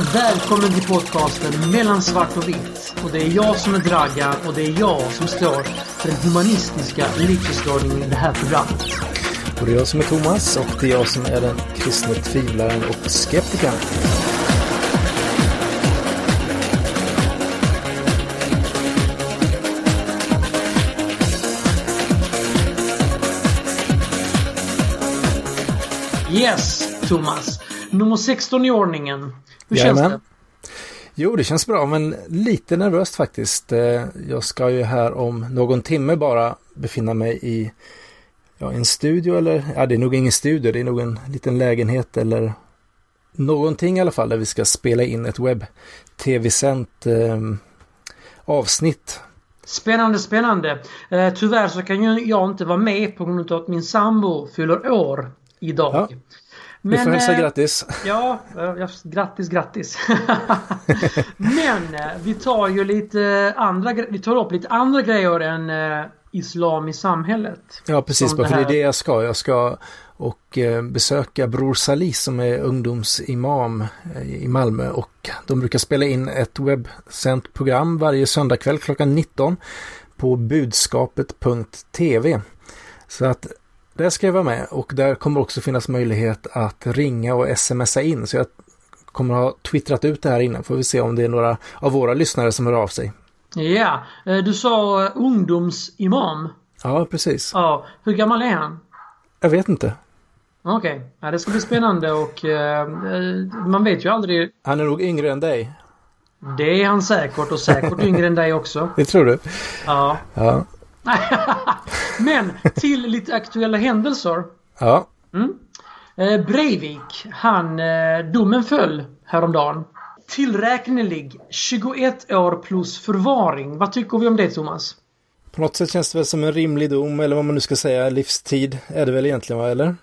Välkommen till podcasten Mellan svart och vitt. Och det är jag som är Dragan och det är jag som står för den humanistiska livsåskådningen i det här programmet. Och det är jag som är Thomas och det är jag som är den kristne tvivlaren och skeptikern. Yes, Thomas. Nummer 16 i ordningen. Hur Jajamän. känns det? Jo, det känns bra, men lite nervöst faktiskt. Eh, Jag ska ju här om någon timme bara befinna mig i ja, en studio eller, ja det är nog ingen studio, det är nog en liten lägenhet eller någonting i alla fall där vi ska spela in ett webb-tv-sänt eh, avsnitt. Spännande, spännande. Eh, tyvärr så kan ju jag inte vara med på grund av att min sambo fyller år idag. Ja. Vi får hälsa eh, grattis. Ja, eh, ja, grattis, grattis. Men eh, vi tar ju lite andra Vi tar upp lite andra grejer än islam i samhället. Ja, precis. Bara för det det är det jag ska. Jag ska och besöka Bror Salih som är ungdomsimam i Malmö och de brukar spela in ett webbsänt program varje söndagkväll klockan 19 på budskapet.tv. Så att där ska jag vara med och där kommer också finnas möjlighet att ringa och smsa in. Så jag kommer ha twittrat ut det här innan. Får vi se om det är några av våra lyssnare som hör av sig. Ja, eh, du sa eh, ungdomsimam. Ja, precis. Ja, hur gammal är han? Jag vet inte. Okej, ja, det ska bli spännande och eh, man vet ju aldrig. Han är nog yngre än dig. Det är han säkert och säkert yngre än dig också. Det tror du? Ja. Ja. Men till lite aktuella händelser. Ja, Mm. Eh, Breivik, han, eh, domen föll häromdagen. Tillräknelig 21 år plus förvaring. Vad tycker vi om det Thomas? På något sätt känns det väl som en rimlig dom, eller vad man nu ska säga, livstid är det väl egentligen, va? Eller?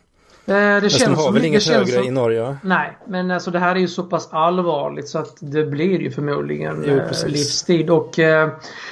Det de känns har som, väl inget högre som, i Norge? Nej, men alltså det här är ju så pass allvarligt så att det blir ju förmodligen Jo, eh, precis. livstid. Och eh,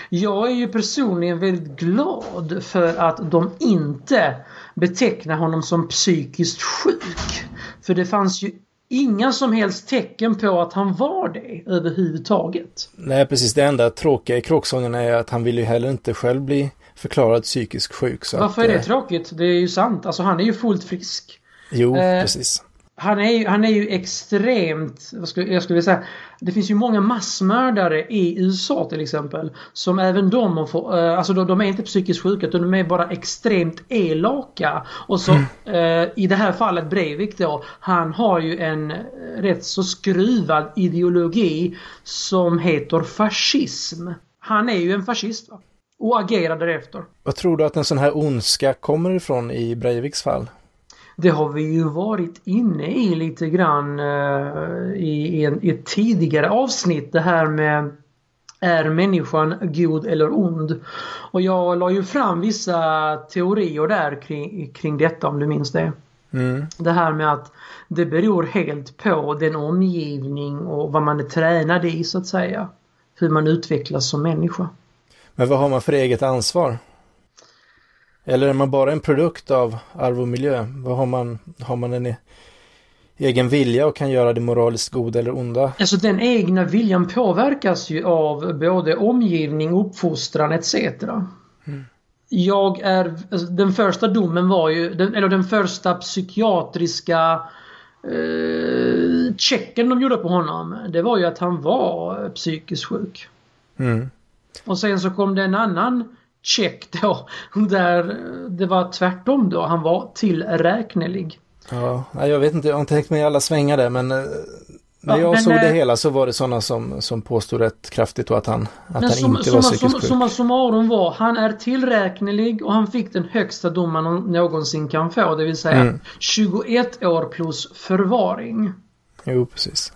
jag är ju personligen väldigt glad för att de inte betecknar honom som psykiskt sjuk. För det fanns ju inga som helst tecken på att han var det överhuvudtaget. Nej, precis. Det enda tråkiga i kråksången är att han vill ju heller inte själv bli förklarad psykiskt sjuk. Så Varför att, är det eh, tråkigt? Det är ju sant. Alltså han är ju fullt frisk. Jo, Eh, precis. Han är, ju, han är ju extremt, vad skulle, jag skulle säga, det finns ju många massmördare i USA till exempel. Som även de, har få- eh, alltså de, de är inte psykiskt sjuka utan de är bara extremt elaka. Och så eh, i det här fallet Breivik då, han har ju en rätt så skruvad ideologi som heter fascism. Han är ju en fascist va? Och agerar därefter. Vad tror du att en sån här ondska kommer ifrån i Breiviks fall? Det har vi ju varit inne i lite grann eh, i, i, en, i ett tidigare avsnitt det här med är människan god eller ond? Och jag la ju fram vissa teorier där kring, kring detta om du minns det. Mm. Det här med att det beror helt på den omgivning och vad man är tränad i så att säga. Hur man utvecklas som människa. Men vad har man för eget ansvar? Eller är man bara en produkt av arv och miljö? Vad har man? Har man en e- egen vilja och kan göra det moraliskt goda eller onda? Alltså den egna viljan påverkas ju av både omgivning, uppfostran etc. Jag är, alltså, den första domen var ju, den, eller den första psykiatriska eh, checken de gjorde på honom. Det var ju att han var psykiskt sjuk. Mm. Och sen så kom det en annan check då där det var tvärtom då. Han var tillräknelig. Ja, jag vet inte, jag har inte tänkt mig i alla svängar där, men eh, när Ja, jag men, såg det eh, hela så var det sådana som, som påstod rätt kraftigt att han, att han som, inte var psykiskt summa, sjuk. summa summarum var, han är tillräknelig och han fick den högsta dom man någonsin kan få. Det vill säga Mm. 21 år plus förvaring. Jo, precis.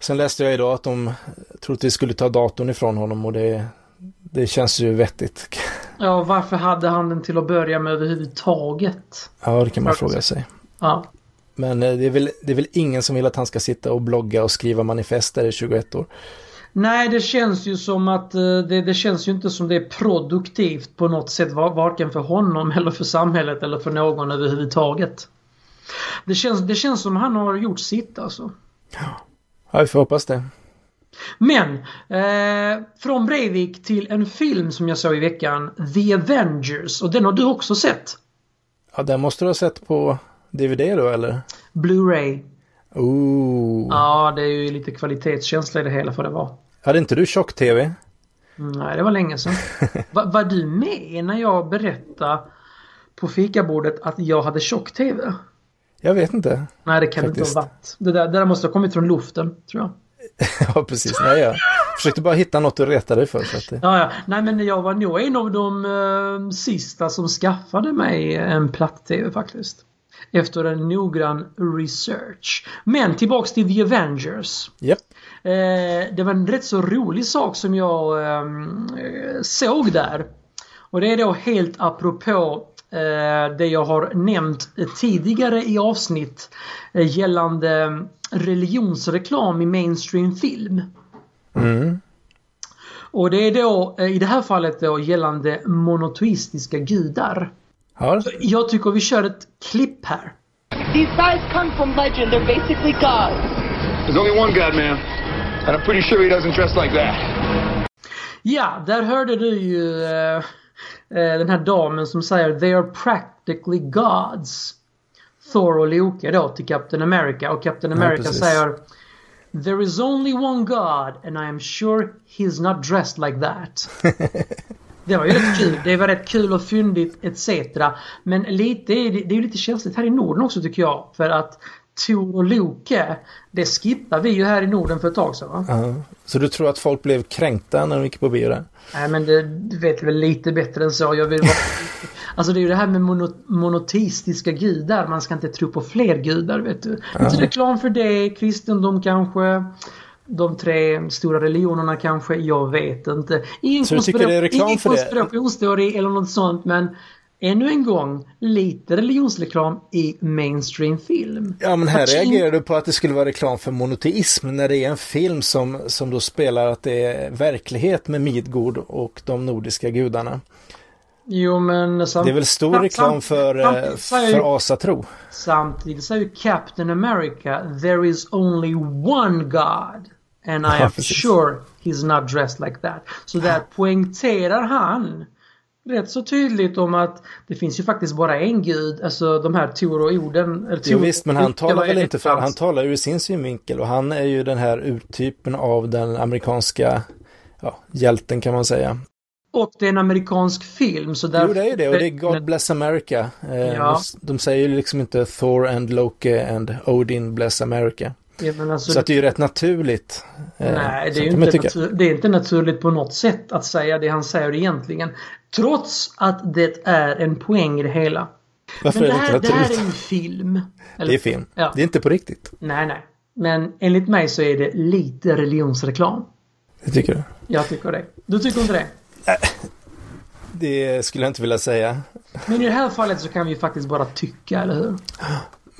Sen läste jag idag att de troligtvis skulle ta datorn ifrån honom och det, det känns ju vettigt. Ja, varför hade han den till att börja med överhuvudtaget? Ja, det kan man fråga sig. Ja. Men eh, det är, väl, det är väl ingen som vill att han ska sitta och blogga och skriva manifester i 21 år. Nej, det känns ju som att eh, det, det känns ju inte som det är produktivt på något sätt. va- Varken för honom eller för samhället eller för någon överhuvudtaget. Det känns, det känns som han har gjort sitt alltså. Ja, vi får hoppas det. Men, eh, från Breivik till en film som jag såg i veckan, The Avengers. Och den har du också sett? Ja, den måste du ha sett på DVD då, eller? Blu-ray. Ooh. Ja, det är ju lite kvalitetskänsla i det hela för det var. Hade inte du tjock-tv? Nej, det var länge sedan. Va, var du med när jag berättade på fikabordet att jag hade tjock-tv? Jag vet inte. Nej, det kan Faktiskt. inte ha varit. Det där, det där måste ha kommit från luften, tror jag. ja, precis. Nej, jag försökte bara hitta något att reta dig för. Så att det... Ja, ja. Nej, men jag var nog en av de eh, sista som skaffade mig en platt-tv faktiskt. Efter en noggrann research. Men tillbaks till The Avengers. Japp. Eh, det var en rätt så rolig sak som jag ehm, eh, såg där. Och det är då helt apropå det jag har nämnt tidigare i avsnitt eh, gällande religionsreklam i mainstream film. Mm. Och det är då eh, i det här fallet då gällande monoteistiska gudar. Ja, Jag tycker vi kör ett klipp här. These guys come from legend. They're basically gods. There's only one God, man. And I'm pretty sure he doesn't dress like that. Ja, där hörde du ju eh, eh, den här damen som säger They are practically gods. Thor och Loke då till Captain America och Captain America precis. säger There is only one God and I am sure he's not dressed like that. Det var ju rätt kul. Det var rätt kul och fyndigt etc. Men lite, det är ju lite känsligt här i Norden också tycker jag. För att Tor och Loke, det skippar vi ju här i Norden för ett tag sedan va? ja. Så du tror att folk blev kränkta när de gick på bio där? Nej men det vet väl lite bättre än så. Jag vill vara... Alltså det är ju det här med mono, monoteistiska gudar. Man ska inte tro på fler gudar vet du. Lite reklam för det, kristendom kanske. De tre stora religionerna kanske, jag vet inte. Ingen, konspirationsteori eller något sånt men ännu en gång lite religionsreklam i mainstream film. Ja, men här reagerar du på att det skulle vara reklam för monoteism när det är en film som, som då spelar att det är verklighet med Midgård och de nordiska gudarna. Jo men samt, Det är väl stor samt- reklam för, eh, ju- för asatro? Samtidigt säger ju Captain America There is only one God and I Ja, am precis. sure he's not dressed like that. Så där poängterar han rätt så tydligt om att det finns ju faktiskt bara en gud, alltså de här Tor och Oden. Eller Jo, visst, men han talar väl inte för, fanns? han talar ur sin synvinkel och han är ju den här urtypen av den amerikanska ja, hjälten kan man säga. Och det är en amerikansk film så där... Jo, det är det och det är God Bless America. Eh, Ja. de, säger ju liksom inte Thor and Loki and Odin Bless America. Ja, alltså, Så att det är ju rätt naturligt. eh, Nej, det är, ju inte natur, det är inte naturligt på något sätt att säga det han säger egentligen. Trots att det är en poäng i det hela. Varför Men är det det här, inte det här är ju film. Eller- Det är film. Ja. Det är inte på riktigt. Nej, nej. Men enligt mig så är det lite religionsreklam. Det tycker du? Jag tycker det. Du tycker inte det? Det skulle jag inte vilja säga. Men i det här fallet så kan vi ju faktiskt bara tycka, eller hur?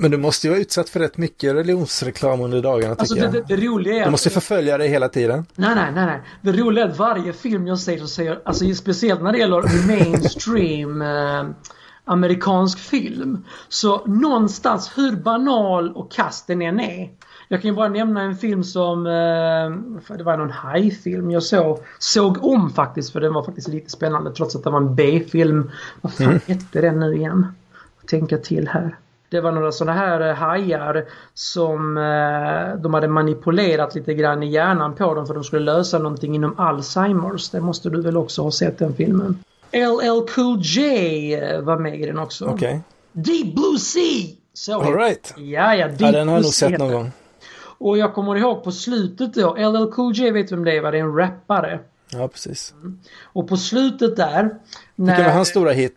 Men du måste ju vara utsatt för rätt mycket religionsreklam under dagarna Alltså tycker det, jag. det, det roliga är att... måste förfölja dig hela tiden. Nej, nej, nej, nej. Det roliga är att varje film jag ser så säger alltså speciellt när det gäller mainstream eh, amerikansk film. Så någonstans, hur banal och kast den än är. Jag kan ju bara nämna en film som, eh, det var någon hajfilm jag såg, såg om faktiskt för den var faktiskt lite spännande trots att det var en B-film. Vad fan hette den nu igen? Tänka till här. Det var några sådana här eh, hajar som eh, de hade manipulerat lite grann i hjärnan på dem för de skulle lösa någonting inom Alzheimers. Det måste du väl också ha sett den filmen. LL Cool J eh, var med i den också. Okej. Deep Blue Sea! Så All right. Ja, ja. Deep Ja, den har jag nog sett någon gång. Och jag kommer ihåg på slutet då, LL Cool J vet vem det är va? Det är en rappare. Ja, precis. Och på slutet där. När, Vilken var hans stora hit?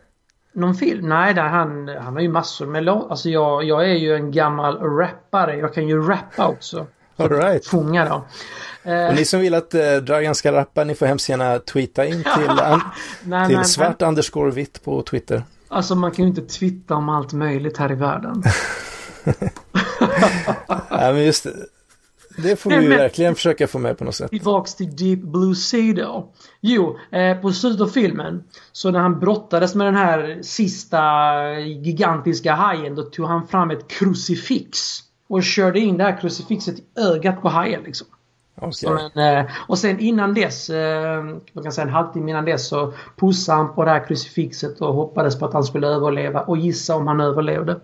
Någon film? Nej, där han, han har ju massor med låtar. Alltså jag, jag är ju en gammal rappare. Jag kan ju rappa också. All right. Sjunga då. Och ni som vill att eh, Dragan ska rappa, ni får hemskt gärna tweeta in till, an, nej, till men- svart underscore vitt på Twitter. Alltså man kan ju inte twittra om allt möjligt här i världen. Ja, men just det. Får vi ju verkligen försöka få med på något sätt. Tillbaks till Deep Blue Sea då. Jo, eh, på slutet av filmen. Så när han brottades med den här sista gigantiska hajen. Då tog han fram ett krucifix. och körde in det här krucifixet i ögat på hajen liksom. Okay. En, eh, och sen innan dess, eh, man kan säga en halvtimme innan dess så pussade han på det här krucifixet och hoppades på att han skulle överleva och gissa om han överlevde.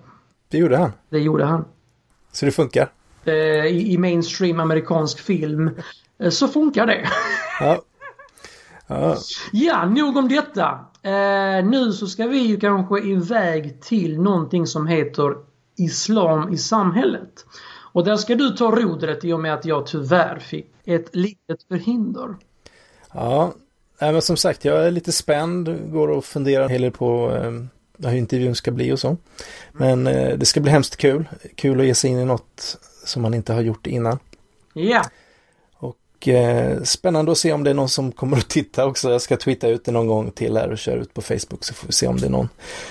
Det gjorde han. Det gjorde han. Så det funkar? Eh, I, i mainstream amerikansk film eh, så funkar det. Ja. Ja. Ja, nog om detta. Eh, nu så ska vi ju kanske iväg till någonting som heter Islam i samhället. Och där ska du ta rodret i och med att jag tyvärr fick ett litet förhinder. Ja, men som sagt jag är lite spänd, går och funderar en hel del på hur intervjun ska bli och så. Men det ska bli hemskt kul. Kul att ge sig in i något som man inte har gjort innan. Ja, Och eh, spännande att se om det är någon som kommer att titta också. Jag ska twittra ut det någon gång till här och köra ut på Facebook så får vi se om det är någon.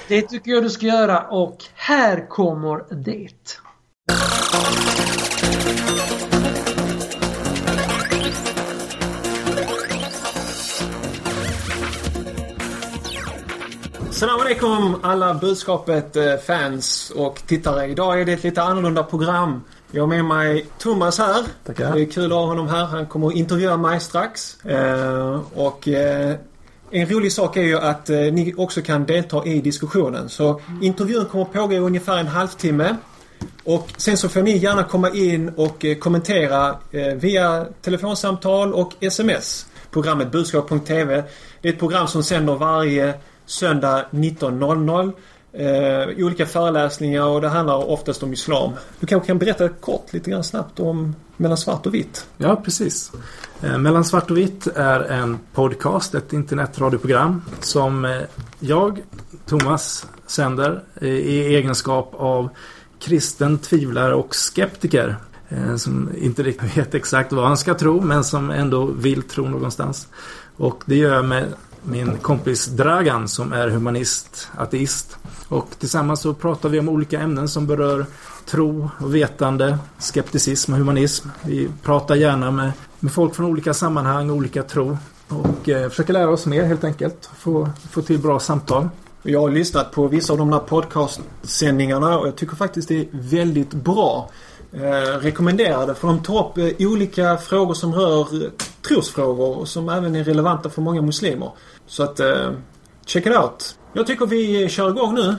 det tycker jag du ska göra och här kommer det. Salam alaikum alla budskapet eh, fans och tittare. Idag är det ett lite annorlunda program. Jag har med mig Thomas här. Tackar. Det är kul att ha honom här. Han kommer att intervjua mig strax. Eh, och eh, en rolig sak är ju att eh, ni också kan delta i diskussionen. Så intervjun kommer att pågå i ungefär en halvtimme. Och sen så får ni gärna komma in och eh, kommentera eh, via telefonsamtal och sms. Programmet Budskap.tv. Det är ett program som sänder varje söndag 19.00. Eh, olika föreläsningar och det handlar oftast om Islam. Du kanske kan berätta kort lite grann snabbt om Mellan svart och vitt? Ja, precis. Eh, Mellan svart och vitt är en podcast, ett internetradioprogram som eh, jag, Thomas, sänder eh, i egenskap av kristen tvivlare och skeptiker. Eh, som inte riktigt vet exakt vad han ska tro men som ändå vill tro någonstans. Och det gör jag med min kompis Dragan som är humanist, ateist. Och tillsammans så pratar vi om olika ämnen som berör tro och vetande, skepticism och humanism. Vi pratar gärna med, med folk från olika sammanhang, olika tro. Och eh, försöker lära oss mer helt enkelt. Få, få till bra samtal. Jag har lyssnat på vissa av de här podcastsändningarna och jag tycker faktiskt det är väldigt bra. Eh, rekommenderade för de tar upp eh, olika frågor som rör eh, trosfrågor och som även är relevanta för många muslimer. Så att eh, check it out. Jag tycker vi kör igång nu.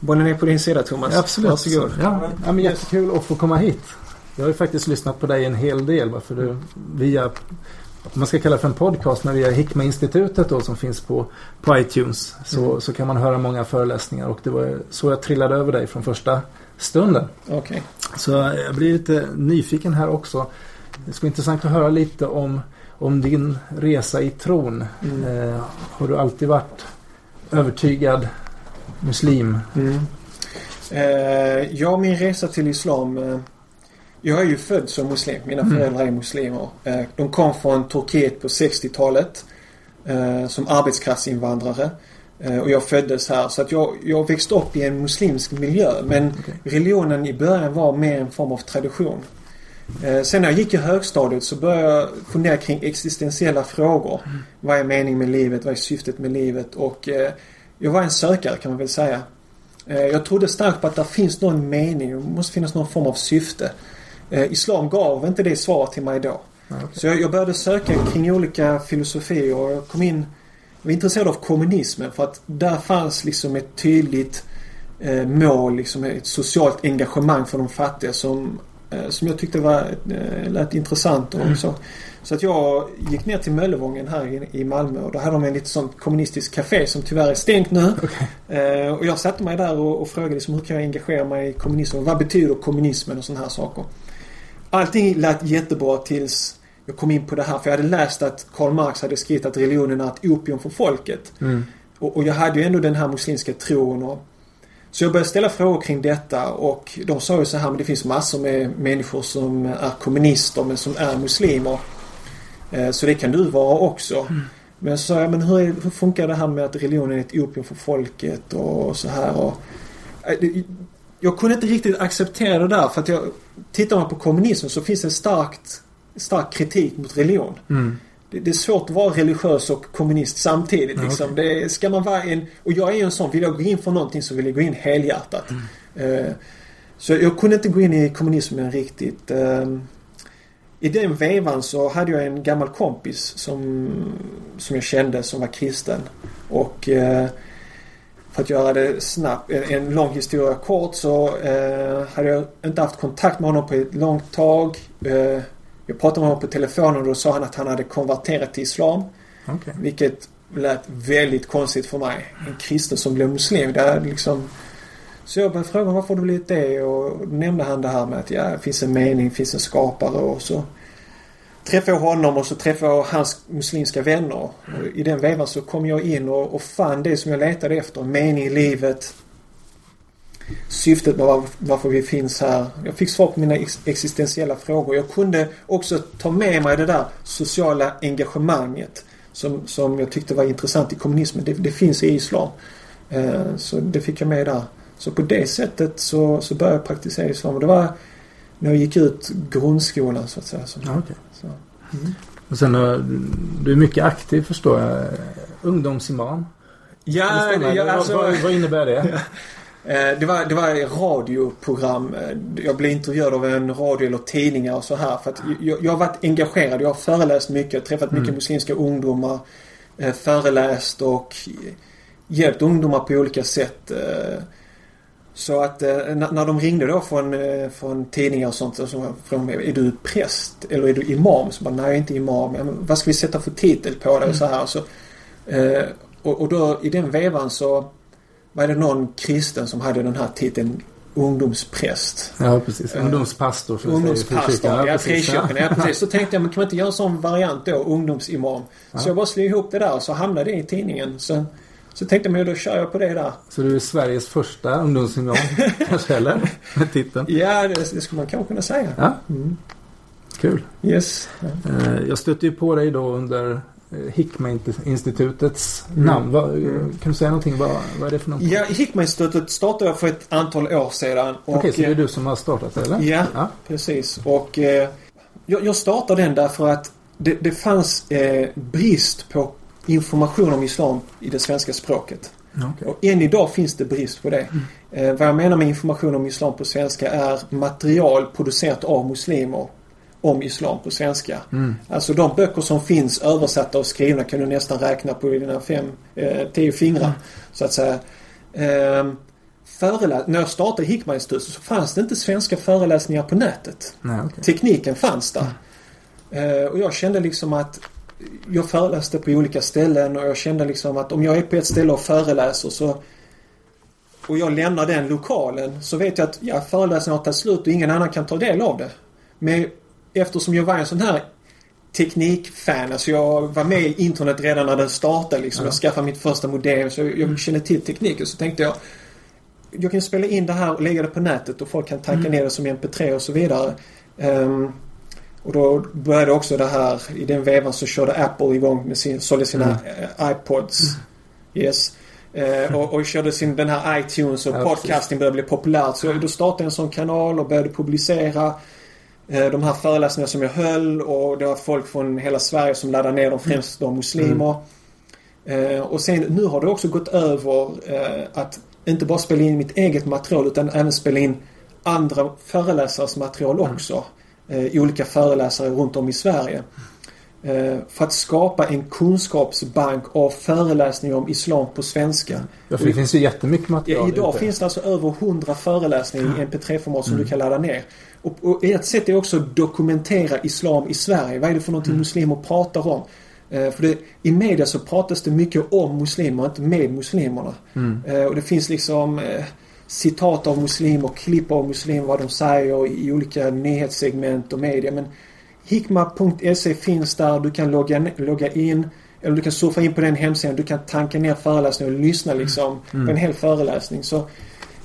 Bollen är på din sida Thomas. Varsågod. Ja, ja, men jättekul att få komma hit. Jag har ju faktiskt lyssnat på dig en hel del. Varför du via, om man ska kalla det för en podcast, men via Hikma-institutet då som finns på, på iTunes. Så, så kan man höra många föreläsningar och det var så jag trillade över dig från första stunden. Okej. Så jag blir lite nyfiken här också. Det skulle vara intressant att höra lite om, om din resa i tron. Eh, har du alltid varit övertygad muslim? Mm. Eh, ja, min resa till Islam. Eh, jag är ju född som muslim. Mina föräldrar är muslimer. Eh, de kom från Turkiet på 60-talet. Eh, som arbetskraftsinvandrare. Eh, och jag föddes här. Så att jag, jag växte upp i en muslimsk miljö. Men religionen i början var mer en form av tradition. Eh, sen när jag gick i högstadiet så började jag fundera kring existentiella frågor. Vad är meningen med livet? Vad är syftet med livet? Och eh, jag var en sökare kan man väl säga. Eh, jag trodde starkt på att det finns någon mening. Det måste finnas någon form av syfte. Islam gav inte det svaret till mig då. Så jag, började söka kring olika filosofier och jag kom in jag var intresserad av kommunismen för att där fanns liksom ett tydligt mål, liksom ett socialt engagemang för de fattiga som, som jag tyckte var, eh, lät intressant och så. Så att jag gick ner till Möllevången här i, i Malmö och då hade de en lite sånt kommunistiskt café som tyvärr är stängt nu. Eh, och jag satte mig där och, och frågade liksom, hur kan jag engagera mig i kommunismen? Vad betyder kommunismen och sådana här saker? Allting lät jättebra tills jag kom in på det här. För jag hade läst att Karl Marx hade skrivit att religionen är ett opium för folket. Och, och jag hade ju ändå den här muslimska tron. Och, så jag började ställa frågor kring detta och de sa ju så här, men det finns massor med människor som är kommunister men som är muslimer. Eh, så det kan du vara också. Men så sa jag, men hur, är, hur funkar det här med att religionen är ett opium för folket och så här och... Eh, Jag kunde inte riktigt acceptera det där för att jag... Tittar man på kommunismen så finns det starkt, stark kritik mot religion. Det, det är svårt att vara religiös och kommunist samtidigt. Liksom. det, ska man vara en... Och jag är ju en sån, vill jag gå in för någonting så vill jag gå in helhjärtat. Eh, Så jag kunde inte gå in i kommunismen riktigt. Ehm, I den vevan så hade jag en gammal kompis som, som jag kände som var kristen. Och eh, för att göra det snabbt, en, en lång historia kort så eh, hade jag inte haft kontakt med honom på ett långt tag. Jag pratade med honom på telefonen och då sa han att han hade konverterat till Islam. Okej. Vilket lät väldigt konstigt för mig. En kristen som blev muslim. Det är liksom... Så jag började fråga varför har du blivit det? Och nämnde han det här med att ja, det finns en mening, det finns en skapare och så träffade jag honom och så träffade jag hans muslimska vänner. Och I den vevan så kom jag in och, och fann det som jag letade efter. Mening i livet. Syftet med var, varför vi finns här. Jag fick svar på mina ex existentiella frågor. Jag kunde också ta med mig det där sociala engagemanget som, som jag tyckte var intressant i kommunismen. Det, det finns i islam. Eh, så det fick jag med där. Så på det sättet så, så började jag praktisera islam. Det var när jag gick ut grundskolan så att säga. Så, Ja, okej. så. Och sen har du är mycket aktiv förstår jag. Ungdomsimam. Ja, Det ja alltså, vad, vad innebär det? eh, det, var, det var ett radioprogram. Eh, Jag blev intervjuad av en radio eller tidningar och så här. För att jag, jag har varit engagerad. Jag har föreläst mycket. Jag har träffat mycket Mm. muslimska ungdomar. eh, Föreläst och hjälpt ungdomar på olika sätt. Så att när de ringde då från, från tidningar och sånt så frågade de mig, är du präst eller är du imam? Så bara, nej jag är inte imam. Men vad ska vi sätta för titel på det och så här. Så, och, och då i den vevan så var det någon kristen som hade den här titeln ungdomspräst. Ja, precis. Ungdomspastor. jag säger i Ungdomspastor, ja precis. frikyrkan. Ja, precis. Så tänkte jag, men kan man inte göra en sån variant då? Ungdomsimam. Så jag bara slog ihop det där och så hamnade det i tidningen. Så, så tänkte jag, men då kör jag på det där. Så du är Sveriges första ungdomsimam, kanske eller? Med titeln. Ja, det, det skulle man kanske kunna säga. Ja. Kul. Yes. Eh, Jag stötte ju på dig då under eh, Hikma-institutets Mm. namn. Vad, Kan du säga någonting? Vad, vad är det för någonting? Ja, Hickman-institutet startade jag för ett antal år sedan. Okej, så det är eh, du som har startat det eller? Ja, Ja. precis. Och eh, jag, startade den därför att det, det fanns eh, brist på information om Islam i det svenska språket. Okej. Och än idag finns det brist på det. Eh, vad jag menar med information om Islam på svenska är material producerat av muslimer om Islam på svenska. Alltså de böcker som finns översatta och skrivna kan du nästan räkna på dina fem, eh, tio fingrar. Så att säga. Eh, när jag startade Hikma-institutet så fanns det inte svenska föreläsningar på nätet. Nej, okej. Tekniken fanns där. Eh, och jag kände liksom att jag föreläste på olika ställen och jag kände liksom att om jag är på ett ställe och föreläser så och jag lämnar den lokalen så vet jag att ja, föreläsningen har tagit slut och ingen annan kan ta del av det. Men eftersom jag var en sån här teknikfan, alltså jag var med i internet redan när den startade liksom. Jag skaffade mitt första modem så jag kände till tekniken så tänkte jag jag kan spela in det här och lägga det på nätet och folk kan tanka ner det som mp3 och så vidare. Ehm, och då började också det här, i den vevan så körde Apple igång med sin, sålde sina eh, iPods. Yes. Eh, och, och körde sin, den här iTunes och Ja, podcasting började bli populärt. Så då startade jag en sån kanal och började publicera de här föreläsningarna som jag höll och det var folk från hela Sverige som laddade ner dem, främst då muslimer. Eh, och sen nu har det också gått över eh, att inte bara spela in mitt eget material utan även spela in andra föreläsares material också. Eh, i olika föreläsare runt om i Sverige. Eh, för att skapa en kunskapsbank av föreläsningar om Islam på svenska. Ja, för det finns ju jättemycket material Ja, idag ute. finns det alltså över 100 föreläsningar i mp3-format som du kan ladda ner. Och, och ett sätt är också att dokumentera Islam i Sverige. Vad är det för någonting muslimer pratar om? Eh, för det, i media så pratas det mycket om muslimer, inte med muslimerna. Eh, och det finns liksom eh, citat av muslimer, klipp av muslimer, vad de säger i olika nyhetssegment och media. Men hikma.se finns där. Du kan logga, logga in. Eller du kan surfa in på den hemsidan. Du kan tanka ner föreläsningen och lyssna liksom på en hel föreläsning. Så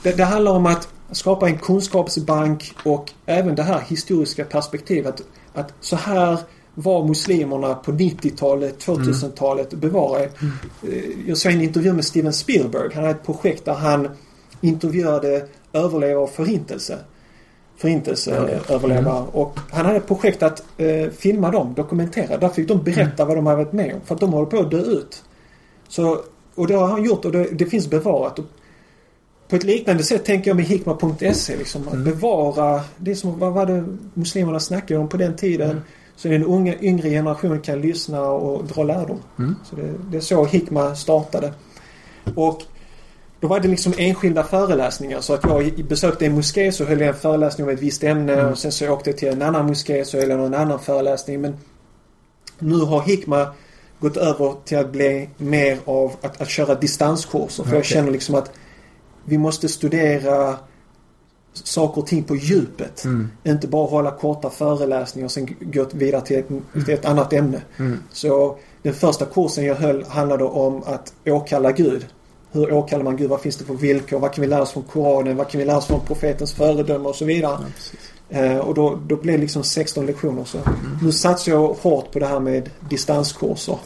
det, det handlar om att skapa en kunskapsbank och även det här historiska perspektivet. Att så här var muslimerna på 90-talet, 2000-talet bevarade. Eh, Jag såg en intervju med Steven Spielberg. Han hade ett projekt där han intervjuade överlevare av förintelse. Förintelseöverlevare. Och han hade ett projekt att eh, filma dem, dokumentera. Där fick de berätta vad de hade varit med om. För att de håller på att dö ut. Så, och det har han gjort och det, det finns bevarat. På ett liknande sätt tänker jag med hikma.se. Liksom, att Mm. bevara det som vad var det muslimerna snackade om på den tiden. Mm. Så den unga, yngre generationen kan lyssna och dra lärdom. Mm. Så det, det är så Hikma startade. Och då var det liksom enskilda föreläsningar. Så att jag besökte en moské så höll jag en föreläsning om ett visst ämne Mm. och sen så åkte jag till en annan moské så höll jag någon annan föreläsning. Men nu har Hikma gått över till att bli mer av att, att köra distanskurser. För jag Okej. känner liksom att vi måste studera saker och ting på djupet. Mm. Inte bara hålla korta föreläsningar och sen gå vidare till ett, till ett annat ämne. Mm. Så den första kursen jag höll handlade om att åkalla Gud. Hur åkallar man Gud? Vad finns det för villkor? Vad kan vi lära oss från Koranen? Vad kan vi lära oss från profetens föredöme och så vidare. Ja. Eh, och då, då blev det liksom 16 lektioner. Så nu satsar jag hårt på det här med distanskurser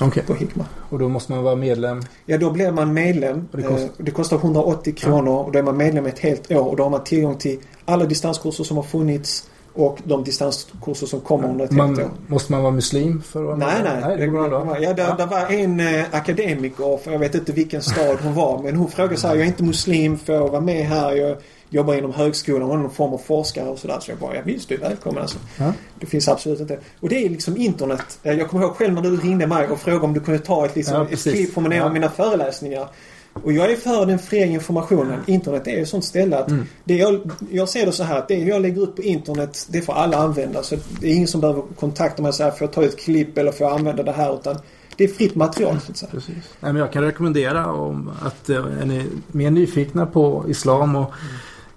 Okej, på Hikma. och då måste man vara medlem. Ja, då blir man medlem. Och det kostar? Eh, det kostar 180 kronor och då är man medlem ett helt år och då har man tillgång till alla distanskurser som har funnits och de distanskurser som kommer under ett helt Man, år. måste man vara muslim för att vara Nej, medlem? nej. det går bra. Ja, där, där var en eh, akademiker, för jag vet inte vilken stad hon var, men hon frågade så här, jag är inte muslim, får jag vara med här? Jag jobbar inom högskolan och någon form av forskare och sådär. Så jag bara, ja visst du är välkommen alltså. Ja. Det finns absolut inte. Och det är liksom internet. Eh, Jag kommer ihåg själv när du ringde mig och frågade om du kunde ta ett, liksom, Ja, ett klipp från en av mina föreläsningar. Och jag är för den fria informationen. Internet är ett sånt ställe att Mm. det jag, jag ser det så här att det jag lägger ut på internet det får alla använda. Så det är ingen som behöver kontakta mig och säga får jag ta ett klipp eller får jag använda det här utan det är fritt material så att. Precis. Nej, men jag kan rekommendera om att eh, är ni mer nyfikna på islam och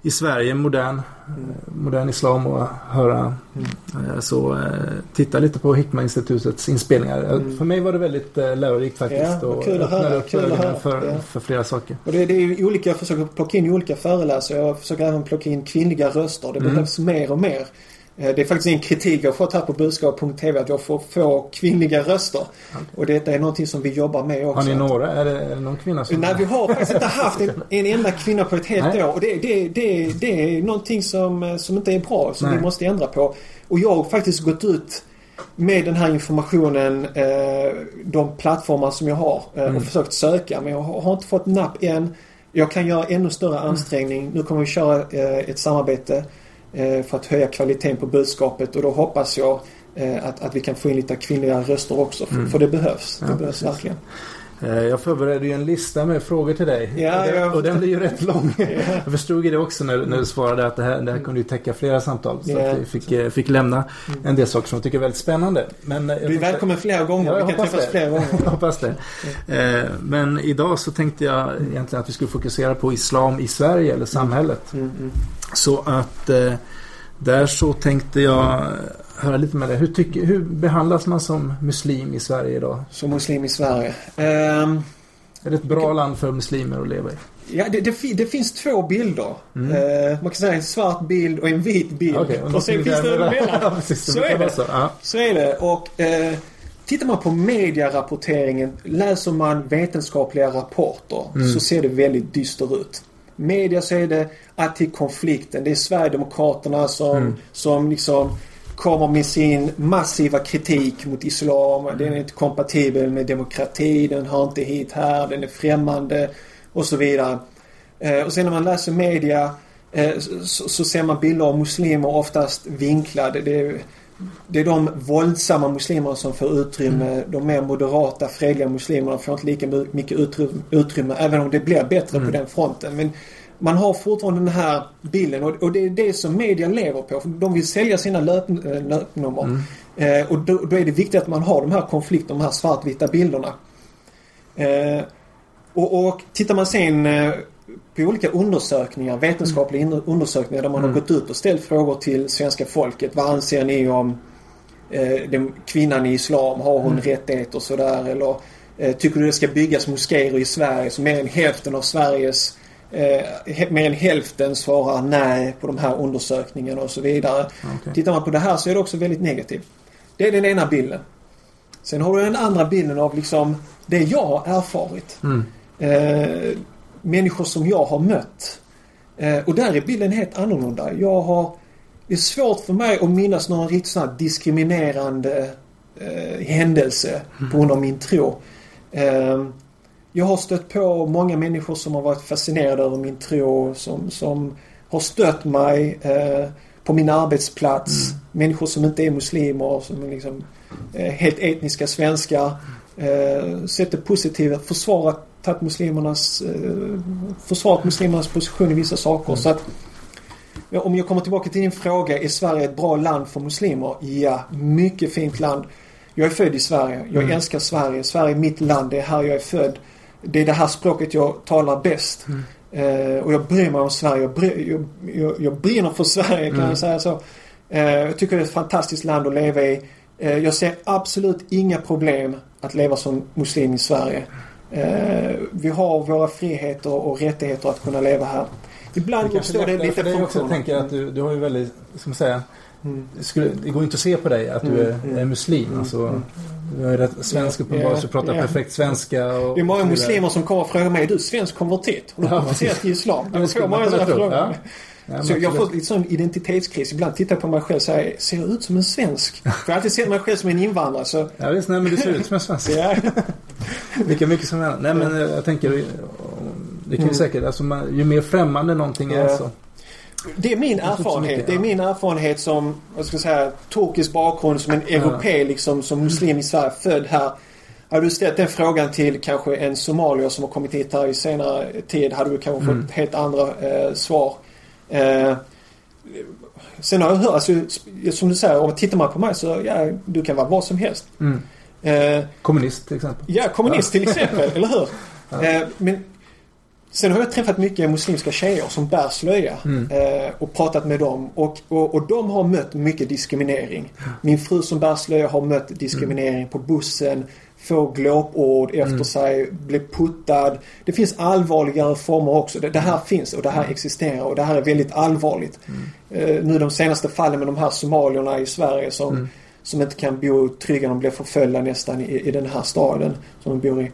i Sverige modern, modern islam och höra eh, så eh, titta lite på Hikma-institutets inspelningar. Mm. För mig var det väldigt eh, lärorikt faktiskt Ja, och kul att höra, upp kul att höra. för, Ja. för flera saker. Och det, det är ju olika, jag försöker plocka in olika föreläsare. Jag försöker även plocka in kvinnliga röster. Det Mm. behövs mer och mer. Eh, Det är faktiskt en kritik jag fått här på budskap.tv att jag får få kvinnliga röster. Och detta är någonting som vi jobbar med också. Har ni några? Är det, är det någon kvinna som... Nej, vi har faktiskt inte haft en, en enda kvinna på ett helt Nej. år. Och det, det, det, det är någonting som, som inte är bra, som Nej. vi måste ändra på. Och jag har faktiskt gått ut med den här informationen, eh, de plattformar som jag har eh, Mm. och försökt söka. Men jag har, inte fått napp än. Jag kan göra ännu större Mm. ansträngning. Nu kommer vi köra ett samarbete för att höja kvaliteten på budskapet och då hoppas jag eh, att, att vi kan få in lite kvinnliga röster också. För, Mm. för det behövs. Det Ja, behövs precis. verkligen. Eh, Jag förberedde ju en lista med frågor till dig. Ja, och, den, och den blir ju rätt lång. Jag förstod ju det också när, när du svarade att det här, det här kunde ju täcka flera samtal. Så Ja. att vi fick, eh, fick lämna en del saker som jag tycker är väldigt spännande. Men, eh, Du är tänkte- välkommen flera gånger. Ja, jag vi kan träffas det. flera gånger. Jag hoppas det. Eh, Men idag så tänkte jag egentligen att vi skulle fokusera på islam i Sverige eller samhället. Mm, mm. Så att eh, där så tänkte jag höra lite med dig. Hur, tycker, hur behandlas man som muslim i Sverige idag? Som muslim i Sverige. Ehm, Är det ett bra land för muslimer att leva i? ja, det, det, det finns två bilder. Mm. Eh, man kan säga en svart bild och en vit bild. Okej, och något sen finns det en Så är det. Så. Ja. Så är det. Och eh, tittar man på medierapporteringen, läser man vetenskapliga rapporter Mm. så ser det väldigt dyster ut. Media så är det alltid konflikten. Det är Sverigedemokraterna som, Mm. som liksom kommer med sin massiva kritik mot islam. Den är inte kompatibel med demokrati, den hör inte hit här, den är främmande och så vidare. Eh, och sen när man läser media eh, så, så ser man bilder av muslimer oftast vinklade. Det är, det är de våldsamma muslimerna som får utrymme. De mer moderata, fredliga muslimerna får inte lika my- mycket utrymme, utrymme även om det blir bättre på den fronten. Men man har fortfarande den här bilden och, och det är det som media lever på. För de vill sälja sina löp, eh, löpnummer. Eh, och då, då är det viktigt att man har de här konflikterna, de här svartvita bilderna. Eh, och, och tittar man sen eh, på olika undersökningar, vetenskapliga in- undersökningar där man Mm. har gått ut och ställt frågor till svenska folket. Vad anser ni om eh, den, kvinnan i islam? Har hon Mm. rättigheter och sådär? Eller tycker du det ska byggas moskéer i Sverige? Så mer än hälften av Sveriges eh, mer än hälften svarar nej på de här undersökningarna och så vidare. Okej. Tittar man på det här så är det också väldigt negativt. Det är den ena bilden. Sen har du den andra bilden av liksom det jag har erfarit. Mm. Eh, människor som jag har mött. Eh, och där är bilden helt annorlunda. Jag har... Det är svårt för mig att minnas någon riktigt sån här diskriminerande eh, händelse på grund av min tro. Jag har stött på många människor som har varit fascinerade över min tro. Som, som har stött mig eh, på min arbetsplats. Mm. Människor som inte är muslimer. Som är liksom eh, helt etniska svenskar. Eh, sett det positiva. Försvarat tagit muslimernas, eh, försvarat muslimernas position i vissa saker. Mm. Så att, ja, om jag kommer tillbaka till din fråga. Är Sverige ett bra land för muslimer? Ja, mycket fint land. Jag är född i Sverige. Jag Mm. älskar Sverige. Sverige är mitt land. Det är här jag är född. Det är det här språket jag talar bäst. Mm. Eh, och jag bryr mig om Sverige. Jag, bry, jag, jag, jag brinner för Sverige kan Mm. jag säga så. Eh, jag tycker det är ett fantastiskt land att leva i. Eh, jag ser absolut inga problem att leva som muslim i Sverige. Eh, vi har våra friheter och rättigheter att kunna leva här. Ibland uppstår det lite också. Jag funktioner. tänker att du, du har ju väldigt, ska man säga, Mm. skulle, det går inte att se på dig att du Mm, är, mm, är muslim. Alltså, Du är rätt svensk uppenbarligen, så pratar ja. perfekt svenska. Och, Det är många muslimer som kommer och frågar mig, är du svensk konvertit? Har du konverterat till islam? Det Jag får många sådana frågor. Ja. Så jag får absolut. lite sån identitetskris. Ibland tittar jag på mig själv och säger, ser jag ut som en svensk? För jag har alltid sett mig själv som en invandrare. Så, Ja visst, nej men du ser ut som en svensk. ja. Lika mycket som en. Nej men jag tänker, det kan ju Mm. säkert, alltså ju mer främmande någonting är Ja. så. Det är min erfarenhet. mycket, Det är ja. min erfarenhet som, vad ska jag säga, turkisk bakgrund, som en europé liksom, som muslim i Sverige, född här. Hade du ställt den frågan till kanske en somalier som har kommit hit här i senare tid hade du kanske Mm. fått helt andra eh, svar. Eh, sen har jag hört, alltså, som du säger, om tittar man på mig så ja, du kan vara vad som helst. Mm. Eh, Kommunist till exempel. Ja, kommunist till exempel, eller hur? Ja. Eh, men sen har jag träffat mycket muslimska tjejer som bär slöja Mm. eh, och pratat med dem och, och, och de har mött mycket diskriminering. Min fru som bär slöja har mött diskriminering på bussen, får glåpord efter Mm. sig, blir puttad. Det finns allvarligare former också. Det, det här finns och det här existerar och det här är väldigt allvarligt. Eh, nu de senaste fallen med de här somalierna i Sverige som Mm. som inte kan bo trygga. De blir förföljda nästan i, i den här staden som de bor i.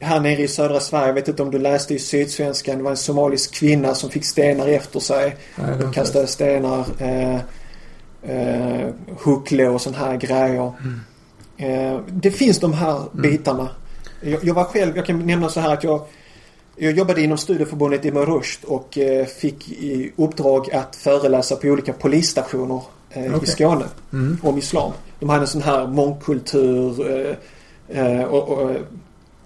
Här nere i södra Sverige, jag vet inte om du läste i Sydsvenskan, det var en somalisk kvinna som fick stenar efter sig. Nej, det De var kastade stenar, eh, eh, huckle och sådana här grejer. Eh, det finns de här bitarna. Jag, jag var själv, jag kan nämna så här att jag jag jobbade inom studieförbundet i Rushd och eh, fick i uppdrag att föreläsa på olika polisstationer eh, i. Skåne Mm. om islam. De hade en sån här mångkultur eh, och, och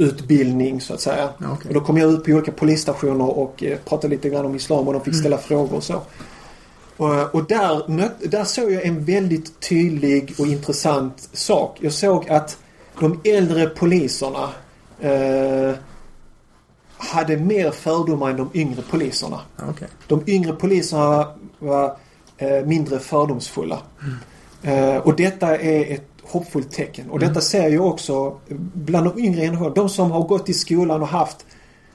utbildning så att säga. Ja, okej. Och då kom jag ut på olika polisstationer och eh, pratade lite grann om islam och de fick ställa frågor och så. Och, och där, möt, där såg jag en väldigt tydlig och intressant sak. Jag såg att de äldre poliserna eh, hade mer fördomar än de yngre poliserna. Okej. De yngre poliserna var, eh, mindre fördomsfulla. Eh, och detta är ett hoppfullt tecken. Och detta ser jag också bland de yngre generationerna. De som har gått i skolan och haft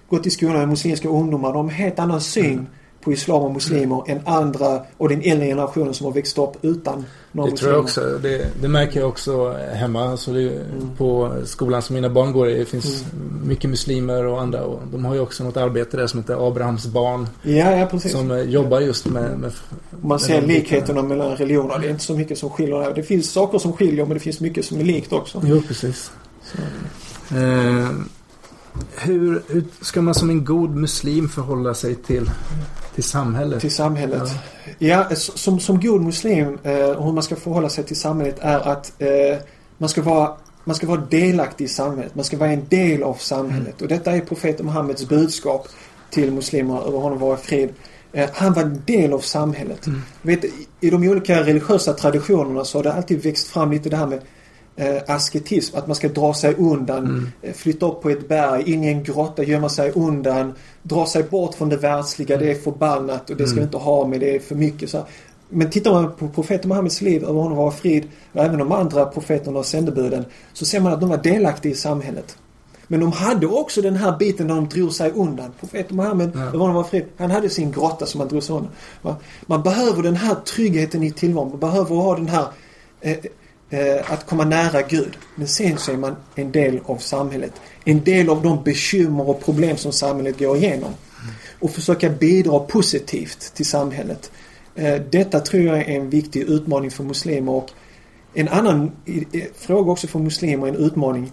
gått i skolan med muslimska ungdomar. De har en helt annan syn på islam och muslimer än andra och den äldre generationen som har växt upp utan några Det tror jag också. Det, det märker jag också hemma. Alltså det, Mm. På skolan som mina barn går i det finns mycket muslimer och andra. Och de har ju också något arbete där som heter Abrahams barn. Ja, ja precis. Som eh, jobbar just med... med Man ser med bitarna. likheterna mellan religioner. Det är inte så mycket som skiljer där. Det finns saker som skiljer men det finns mycket som är likt också. Jo, precis. Eh, hur, hur ska man som en god muslim förhålla sig till, till samhället? Till samhället. Ja, s- som, som god muslim eh, hur man ska förhålla sig till samhället är att eh, man, ska vara, man ska vara delaktig i samhället. Man ska vara en del av samhället. Och detta är profeten Muhammeds budskap till muslimer över honom vara frid. Eh, han var en del av samhället. Vet, i, I de olika religiösa traditionerna så har det alltid växt fram lite det här med eh, asketism. Att man ska dra sig undan, eh, flytta upp på ett berg, in i en grotta, gömma sig undan, dra sig bort från det världsliga. Det är förbannat och det ska vi inte ha med, det är för mycket. Så. här. Men tittar man på profeten Muhammeds liv, över honom vara frid, och även de andra profeterna och sändebuden, så ser man att de var delaktiga i samhället. Men de hade också den här biten där de drog sig undan. Profeten Muhammed, Ja. över honom var frid, han hade sin grotta som han drog sig undan. Man behöver den här tryggheten i tillvaron. Man behöver ha den här eh, Eh, att komma nära Gud. Men sen så är man en del av samhället. En del av de bekymmer och problem som samhället går igenom. Och försöka bidra positivt till samhället. Eh, detta tror jag är en viktig utmaning för muslimer och en annan fråga också för muslimer, en utmaning,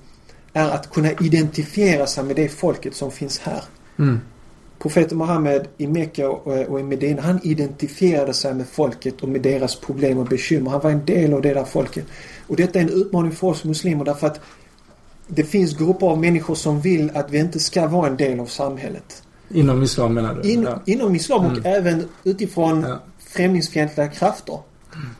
är att kunna identifiera sig med det folket som finns här. Mm. Profeten Muhammed i Mekka och, i Medina, han identifierade sig med folket och med deras problem och bekymmer. Han var en del av det där folket. Och detta är en utmaning för oss muslimer därför att det finns grupper av människor som vill att vi inte ska vara en del av samhället. Inom islam menar du? In, ja. Inom islam och Mm. även utifrån Ja. främlingsfientliga krafter.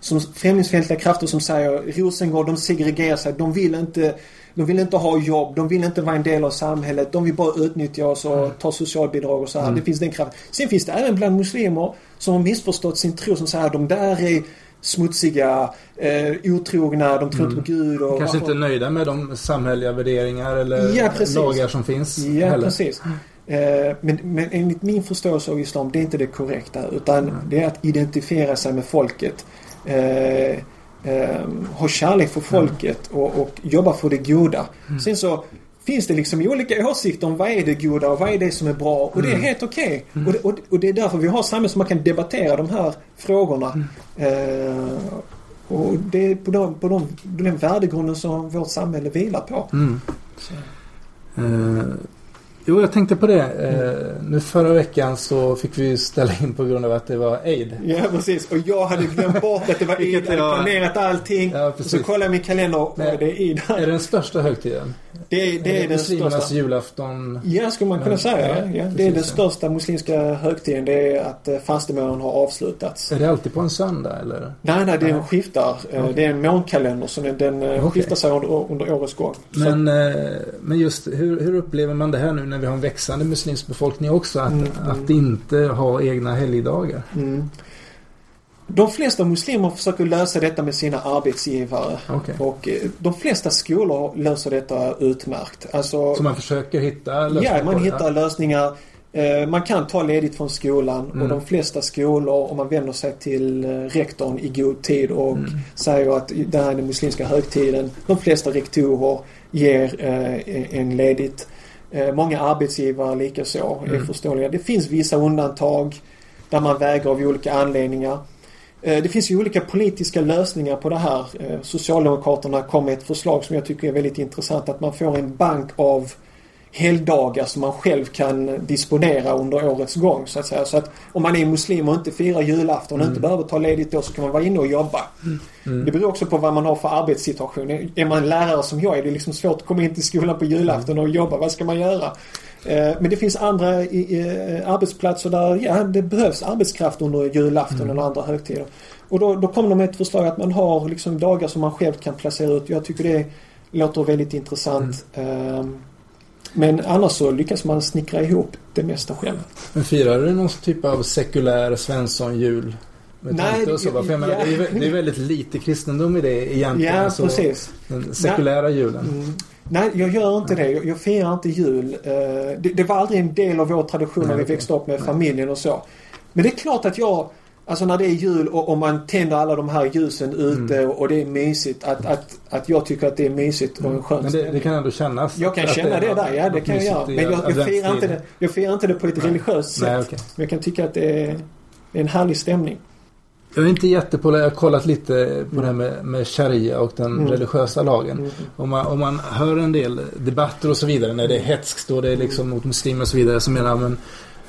Som främlingsfientliga krafter som säger Rosengård, de segregerar sig. De vill inte de vill inte ha jobb, de vill inte vara en del av samhället. De vill bara utnyttja oss och ta socialbidrag och så här. Mm. Det finns den kraften. Sen finns det även bland muslimer som har missförstått sin tro som säger att de där är smutsiga, eh, otrogna, de tror inte på Gud. Och Mm. Kanske varför- inte nöjda med de samhälleliga värderingar eller Ja, lagar som finns Ja, heller. precis. Eh, Men, men enligt min förståelse av Islam, det är inte det korrekta. Utan det är att identifiera sig med folket. Eh, eh, ha kärlek för folket och, och jobba för det goda. Sen så finns det liksom olika åsikter om vad är det goda och vad är det som är bra. Och det är helt okej. Och, det, och, och det är därför vi har samhället som man kan debattera de här frågorna. Eh, och det är på, de, på de, den värdegrunden som vårt samhälle vilar på. Mm. Jo, jag tänkte på det. Eh, nu förra veckan så fick vi ställa in på grund av att det var aid. Ja precis och jag hade glömt bort att det var Eid. Jag hade planerat allting. Ja, och så kollade jag min kalender och Nej. det är Eid. Är det den största högtiden? Det är, det är den muslimernas största. julafton? Ja, skulle man kunna säga. ja. Det är den största muslimska högtiden. Det är att eh, fastemånaden har avslutats. Är det alltid på en söndag eller? Nej, nej, den skiftar. Eh, Det är en månkalender så den, den eh, Okej. skiftar sig under, under årets gång. Men, men just hur, hur upplever man det här nu när vi har en växande muslimsk befolkning också? Att, Mm, att inte ha egna helgdagar? mm. De flesta muslimer försöker lösa detta med sina arbetsgivare. Okej. Och eh, de flesta skolor löser detta utmärkt. Alltså, Så man försöker hitta lösningar Ja, man hittar lösningar. Eh, Man kan ta ledigt från skolan Mm. och de flesta skolor, om man vänder sig till eh, rektorn i god tid och Mm. säger att det här är den muslimska högtiden. De flesta rektorer ger eh, en ledigt. Många arbetsgivare likaså är Mm. förståeliga. Det finns vissa undantag där man vägrar av olika anledningar. Eh, Det finns ju olika politiska lösningar på det här. Eh, Socialdemokraterna kom med ett förslag som jag tycker är väldigt intressant. Att man får en bank av helgdagar som man själv kan disponera under årets gång så att säga. Så att om man är muslim och inte firar julafton och inte behöver ta ledigt då så kan man vara inne och jobba. Mm. Det beror också på vad man har för arbetssituation. Är man lärare som jag är det liksom svårt att komma in till skolan på julafton och jobba. Vad ska man göra? Eh, Men det finns andra i, arbetsplatser där ja, det behövs arbetskraft under julafton eller andra högtider. Och då, då kommer de med ett förslag att man har liksom dagar som man själv kan placera ut. Jag tycker det låter väldigt intressant. Ehm, Men annars så lyckas man snickra ihop det mesta själv. Men firar du någon typ av sekulär Svensson-jul? Med Nej, och så? det- För jag menar, ja. det, är, vä- det är väldigt lite kristendom i det egentligen. Ja, så precis. Den sekulära julen. Mm. Nej, jag gör inte det. Jag, jag firar inte jul. Eh, det, det var aldrig en del av vår tradition när Nej, vi växte upp med familjen och så. Men det är klart att jag, alltså när det är jul och, och man tänder alla de här ljusen ute Mm. och, det är mysigt. Att, att, att jag tycker att det är mysigt och en skön Men det, det kan ändå kännas. Jag kan känna det, är där, ja det kan jag göra. Men jag, jag, firar inte det, jag firar inte det på ett religiöst sätt. Nej, okej. Men jag kan tycka att det är, det är en härlig stämning. Jag är inte jättepå Jag har kollat lite på det här med, med sharia och den Mm. religiösa lagen. Mm. Om, man, om man hör en del debatter och så vidare när det är hetskt och det är liksom mot muslimer och så vidare så menar man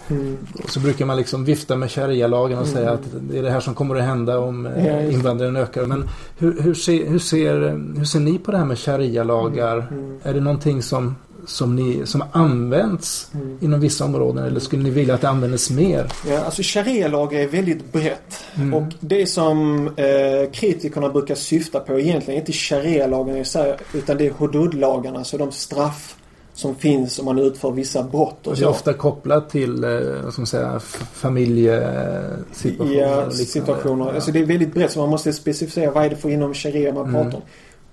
Mm. så brukar man liksom vifta med sharia-lagen och säga att det är det här som kommer att hända om eh, Ja, det. invandringen ökar. Men hur, hur, ser, hur, ser, hur ser ni på det här med sharia-lagar? Mm. Är det någonting som, som, ni, som används Mm. inom vissa områden eller skulle ni vilja att det användes mer? Ja, alltså sharia-lag är väldigt brett. Mm. Och det som eh, kritikerna brukar syfta på egentligen är inte sharia-lagarna i sig utan det är hudud-lagarna, alltså de straff som finns om man utför vissa brott och Det är så. ofta kopplat till eh, man säga, familjesituationer. Ja, situationer. Ja. Alltså det är väldigt brett så man måste specificera vad är det för inom sharia man Mm. pratar om.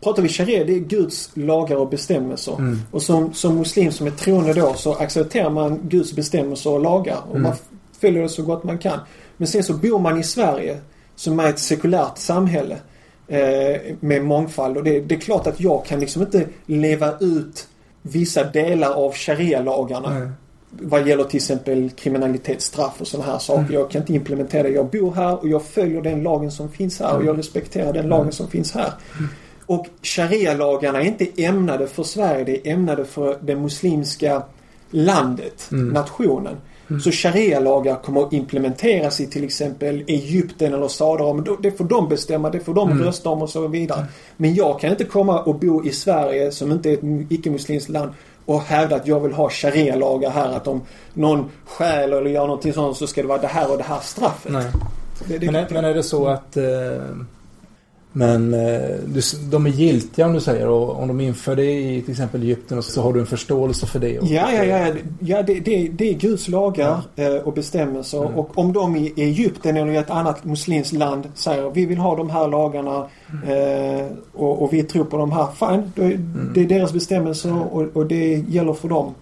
Pratar vi sharia, det är Guds lagar och bestämmelser. Mm. Och som, som muslim som är troende då så accepterar man Guds bestämmelser och lagar. Och Mm. man följer det så gott man kan. Men sen så bor man i Sverige som är ett sekulärt samhälle. Eh, med mångfald. Och det, det är klart att jag kan liksom inte leva ut vissa delar av sharia-lagarna. Vad gäller till exempel kriminalitetsstraff och sådana här saker. Mm. Jag kan inte implementera det. Jag bor här och jag följer den lagen som finns här och jag respekterar den lagen som finns här. Och sharia-lagarna är inte ämnade för Sverige, det är ämnade för det muslimska landet, nationen. Så sharia-lagar kommer att implementeras i till exempel Egypten eller Saudiarabien. Det får de bestämma, det får de rösta om och så vidare. Men jag kan inte komma och bo i Sverige som inte är ett icke-muslimskt land och hävda att jag vill ha sharia-lagar här. Att om någon stjäl eller gör någonting sånt så ska det vara det här och det här straffet. Nej. Det, det, Men, är, men är det så att eh, men eh, de är giltiga om du säger och om de inför det i till exempel Egypten så, har du en förståelse för det. Ja, ja, ja. ja det, det, det är Guds lagar eh, och bestämmelser. Och om de i Egypten eller i ett annat muslimskt land säger vi vill ha de här lagarna eh, och, och vi tror på de här. Fine, är- det är deras bestämmelser och, och det gäller för dem.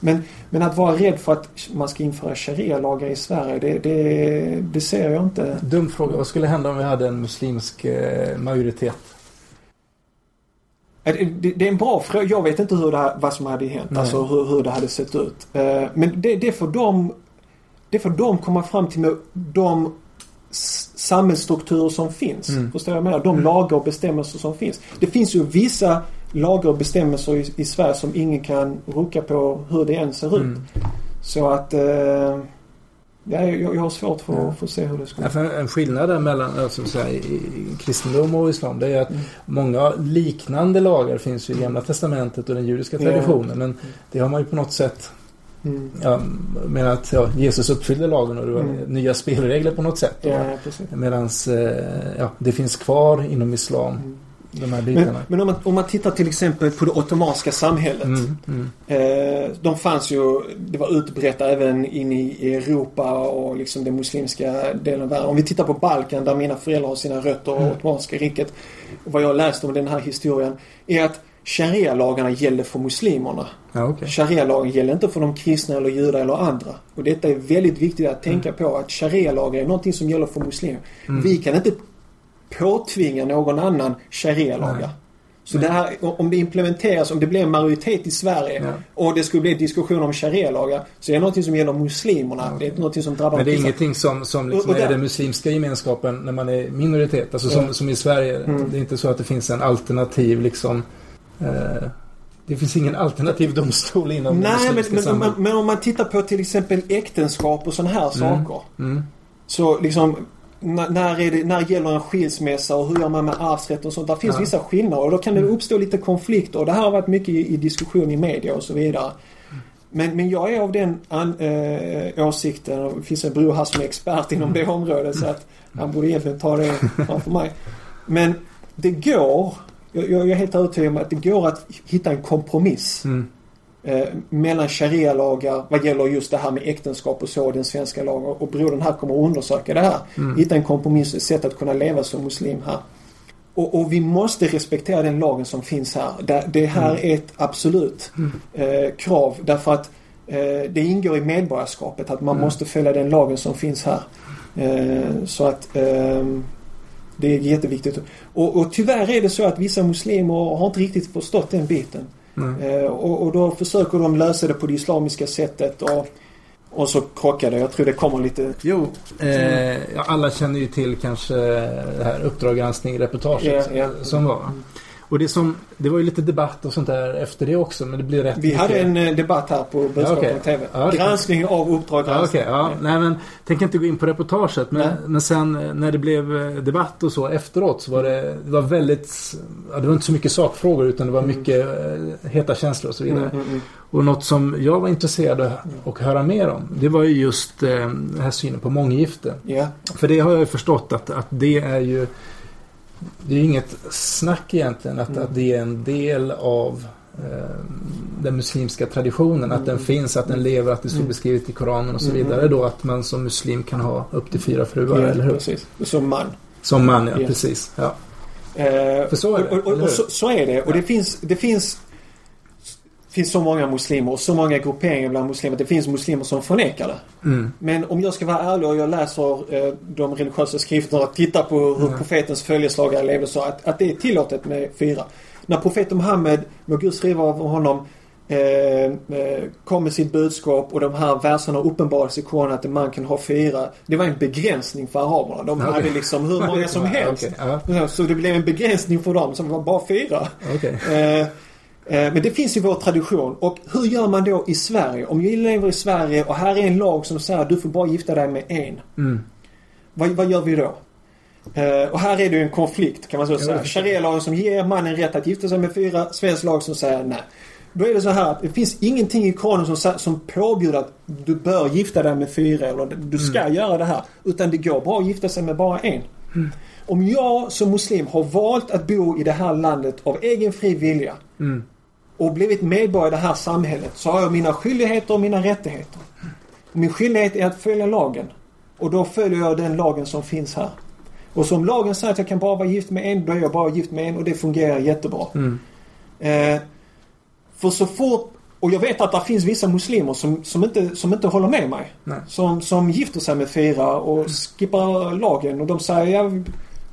Men, men att vara rädd för att man ska införa sharia-lagar i Sverige, det, det, det ser jag inte. Dum fråga. Vad skulle hända om vi hade en muslimsk eh, majoritet? Det, är en bra fråga. Jag vet inte hur det här, vad som hade hänt. Nej. Alltså hur, hur det hade sett ut. Eh, Men det, det får de det får de komma fram till med de samhällsstrukturer som finns. Mm. Förstår jag menar? De lagar och bestämmelser som finns. Det finns ju vissa lagar och bestämmelser i, i Sverige som ingen kan rucka på hur det än ser ut. Mm. Så att eh, ja, jag, jag har svårt för, för att se hur det skulle Ja, för en skillnad där mellan alltså, så här, kristendom och islam det är att Mm. många liknande lagar finns ju i Gamla Testamentet och den judiska Ja. traditionen. Men det har man ju på något sätt Mm. ja, med att ja, Jesus uppfyllde lagen och det var Mm. nya spelregler på något sätt. Ja. Medan eh, ja, det finns kvar inom islam, Mm. De här Men, bitarna. men om, man, om man tittar till exempel på det ottomanska samhället. Mm, mm, Eh, de fanns ju, det var utbrett även in i Europa och liksom den muslimska delen av världen. Om vi tittar på Balkan där mina föräldrar har sina rötter och Ottomanska riket. Och vad jag läst om den här historien är att sharia-lagarna gäller för muslimerna. ja, okej. Sharia-lagen gäller inte för de kristna eller judar eller andra. Och detta är väldigt viktigt att tänka på att sharia-lagar är någonting som gäller för muslimer. Vi kan inte påtvinga någon annan sharia-lagar. Så det här, om det implementeras, om det blir en majoritet i Sverige Ja. och det skulle bli diskussion om sharia-lagar så är det någonting som gäller muslimerna. Det är inte någonting som drabbar Men det är ingenting som, som Och- liksom och där- är den muslimska gemenskapen när man är minoritet. Alltså som, Ja. som i Sverige. Mm. Det är inte så att det finns en alternativ liksom. Eh, det finns ingen alternativ domstol inom det Nej, men, muslimska men, samhället. men, men om man tittar på till exempel äktenskap och sådana här saker. Mm. Så liksom när, är det, när gäller en skilsmässa och hur gör man med arvsrätt och sånt. Där finns Ja. vissa skillnader och då kan det uppstå lite konflikter. Och det här har varit mycket i, i diskussion i media och så vidare. Men, men jag är av den an, eh, åsikten, och det finns en bror här som är expert inom det området så att han borde egentligen ta det framför mig. Men det går, jag, jag är helt övertygad om att det går att hitta en kompromiss Mm. Eh, mellan sharia-lagar vad gäller just det här med äktenskap och så, den svenska lagen. Och brodern här kommer att undersöka det här. Hitta en kompromiss, ett sätt att kunna leva som muslim här. Och, och vi måste respektera den lagen som finns här. Det, det här är ett absolut eh, krav därför att eh, det ingår i medborgarskapet att man måste följa den lagen som finns här. Eh, så att ehm, det är jätteviktigt. Och, och tyvärr är det så att vissa muslimer har inte riktigt förstått den biten. Eh, och, och då försöker de lösa det på det islamiska sättet och, och så det. Jag tror det kommer lite... Jo, eh, alla känner ju till kanske det här Uppdrag granskning reportaget Ja, ja. som var. Och det som, det var ju lite debatt och sånt där efter det också men det blir rätt Vi mycket. hade en eh, debatt här på Budskapet okej. TV. Ja. Granskning av Uppdrag Ja, granskning. ja. Nej, men tänker inte gå in på reportaget. Men, Nej. men sen eh, när det blev eh, debatt och så efteråt så var det, det var väldigt... Ja, det var inte så mycket sakfrågor utan det var mycket eh, heta känslor och så vidare. Mm, mm, mm. Och något som jag var intresserad av att höra mer om. Det var ju just eh, den här synen på månggifte. Ja. För det har jag ju förstått att, att det är ju... Det är inget snack egentligen att, Mm. att det är en del av eh, den muslimska traditionen. Att den finns, att den lever, att det står Mm. beskrivet i Koranen och så Mm. vidare. Då att man som muslim kan ha upp till fyra fruar, ja, eller hur? precis. Som man. Som man, ja. Ja. Precis. Ja. Eh, För så är det, och, och, och så, så är det. Och det finns, det finns finns så många muslimer och så många grupperingar bland muslimer. Det finns muslimer som förnekar det. Mm. Men om jag ska vara ärlig och jag läser eh, de religiösa skrifterna och tittar på hur Mm. profetens följeslagare levde så att, att det är tillåtet med fyra. När profeten Muhammed, må Gud skriva av honom, eh, eh, kom med sitt budskap och de här verserna uppenbarades i Koranen att en man kan ha fyra. Det var en begränsning för araberna. De Okej. hade liksom hur många som helst. Okej, ja. Så det blev en begränsning för dem som var bara fyra. Eh, eh, Men det finns i vår tradition. Och hur gör man då i Sverige? Om jag lever i Sverige och här är en lag som säger att du får bara gifta dig med en. Mm. Vad, vad gör vi då? Eh, och här är det ju en konflikt kan man så säga. Sharia-lagen som ger mannen rätt att gifta sig med fyra. Svensk lag som säger nej. Då är det så här att det finns ingenting i Koranen som, som påbjuder att du bör gifta dig med fyra eller du ska göra det här. Utan det går bra att gifta sig med bara en. Om jag som muslim har valt att bo i det här landet av egen fri vilja Mm. Och blivit medborgare i det här samhället så har jag mina skyldigheter och mina rättigheter. Min skyldighet är att följa lagen. Och då följer jag den lagen som finns här. Och som lagen säger att jag kan bara vara gift med en, då är jag bara gift med en och det fungerar jättebra. Mm. Eh, för så fort, och jag vet att det finns vissa muslimer som, som, inte, som inte håller med mig. Nej. Som, som gifter sig med fyra och skippar lagen och de säger ja,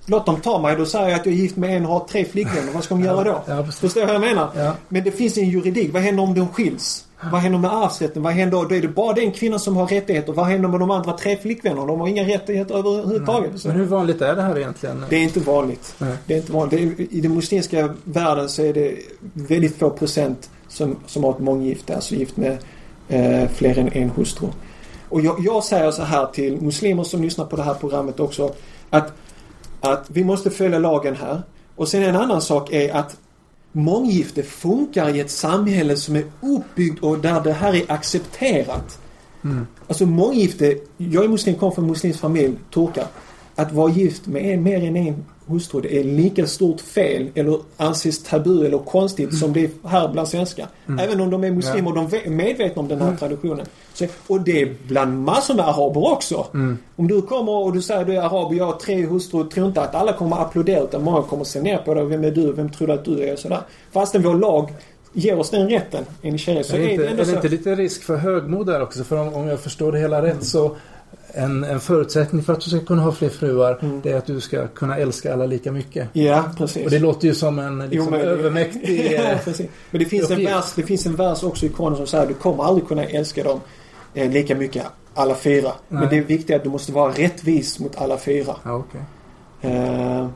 Låt dem ta mig. Då säger jag att jag är gift med en och har tre flickvänner. Vad ska de göra då? Ja. Förstår du vad jag menar? Ja. Men det finns en juridik. Vad händer om de skiljs? Vad händer med arvsrätten? Vad händer? Då är det bara den kvinnan som har rättigheter. Vad händer med de andra tre flickvännerna? De har inga rättigheter överhuvudtaget. Men hur vanligt är det här egentligen? det är inte vanligt. Nej. Det är inte vanligt. Är, I den muslimska världen så är det väldigt få procent som, som har ett månggifte. Alltså gift med eh, fler än en hustru. Och jag, jag säger så här till muslimer som lyssnar på det här programmet också. Att, att vi måste följa lagen här. Och sen en annan sak är att månggifte funkar i ett samhälle som är uppbyggt och där det här är accepterat. Alltså månggifte, jag är muslim, kommer från en muslimsk familj, turkar. Att vara gift med mer än en hustru, det är lika stort fel eller anses tabu eller konstigt som det är här bland svenskar. Även om de är muslimer och de är medvetna om den här traditionen. Så, och det är bland massor med araber också. Om du kommer och du säger du är arab och jag har tre hustrur, tror inte att alla kommer att applådera utan många kommer att se ner på dig. Vem är du? Vem tror du att du är? Och sådär. Fastän vår lag ger oss den rätten enligt sharia. Så är det, inte, är det så- inte lite risk för högmod där också? För om, om jag förstår det hela rätt så en, en förutsättning för att du ska kunna ha fler fruar Mm. det är att du ska kunna älska alla lika mycket. Ja, precis. Och det låter ju som en liksom, Omöjligt. övermäktig... ja, eh, precis. Men det finns, en vers, det finns en vers också i Koranen som säger att du kommer aldrig kunna älska dem eh, lika mycket alla fyra. Men Nej. det är viktigt att du måste vara rättvis mot alla fyra. ja, okej. Eh,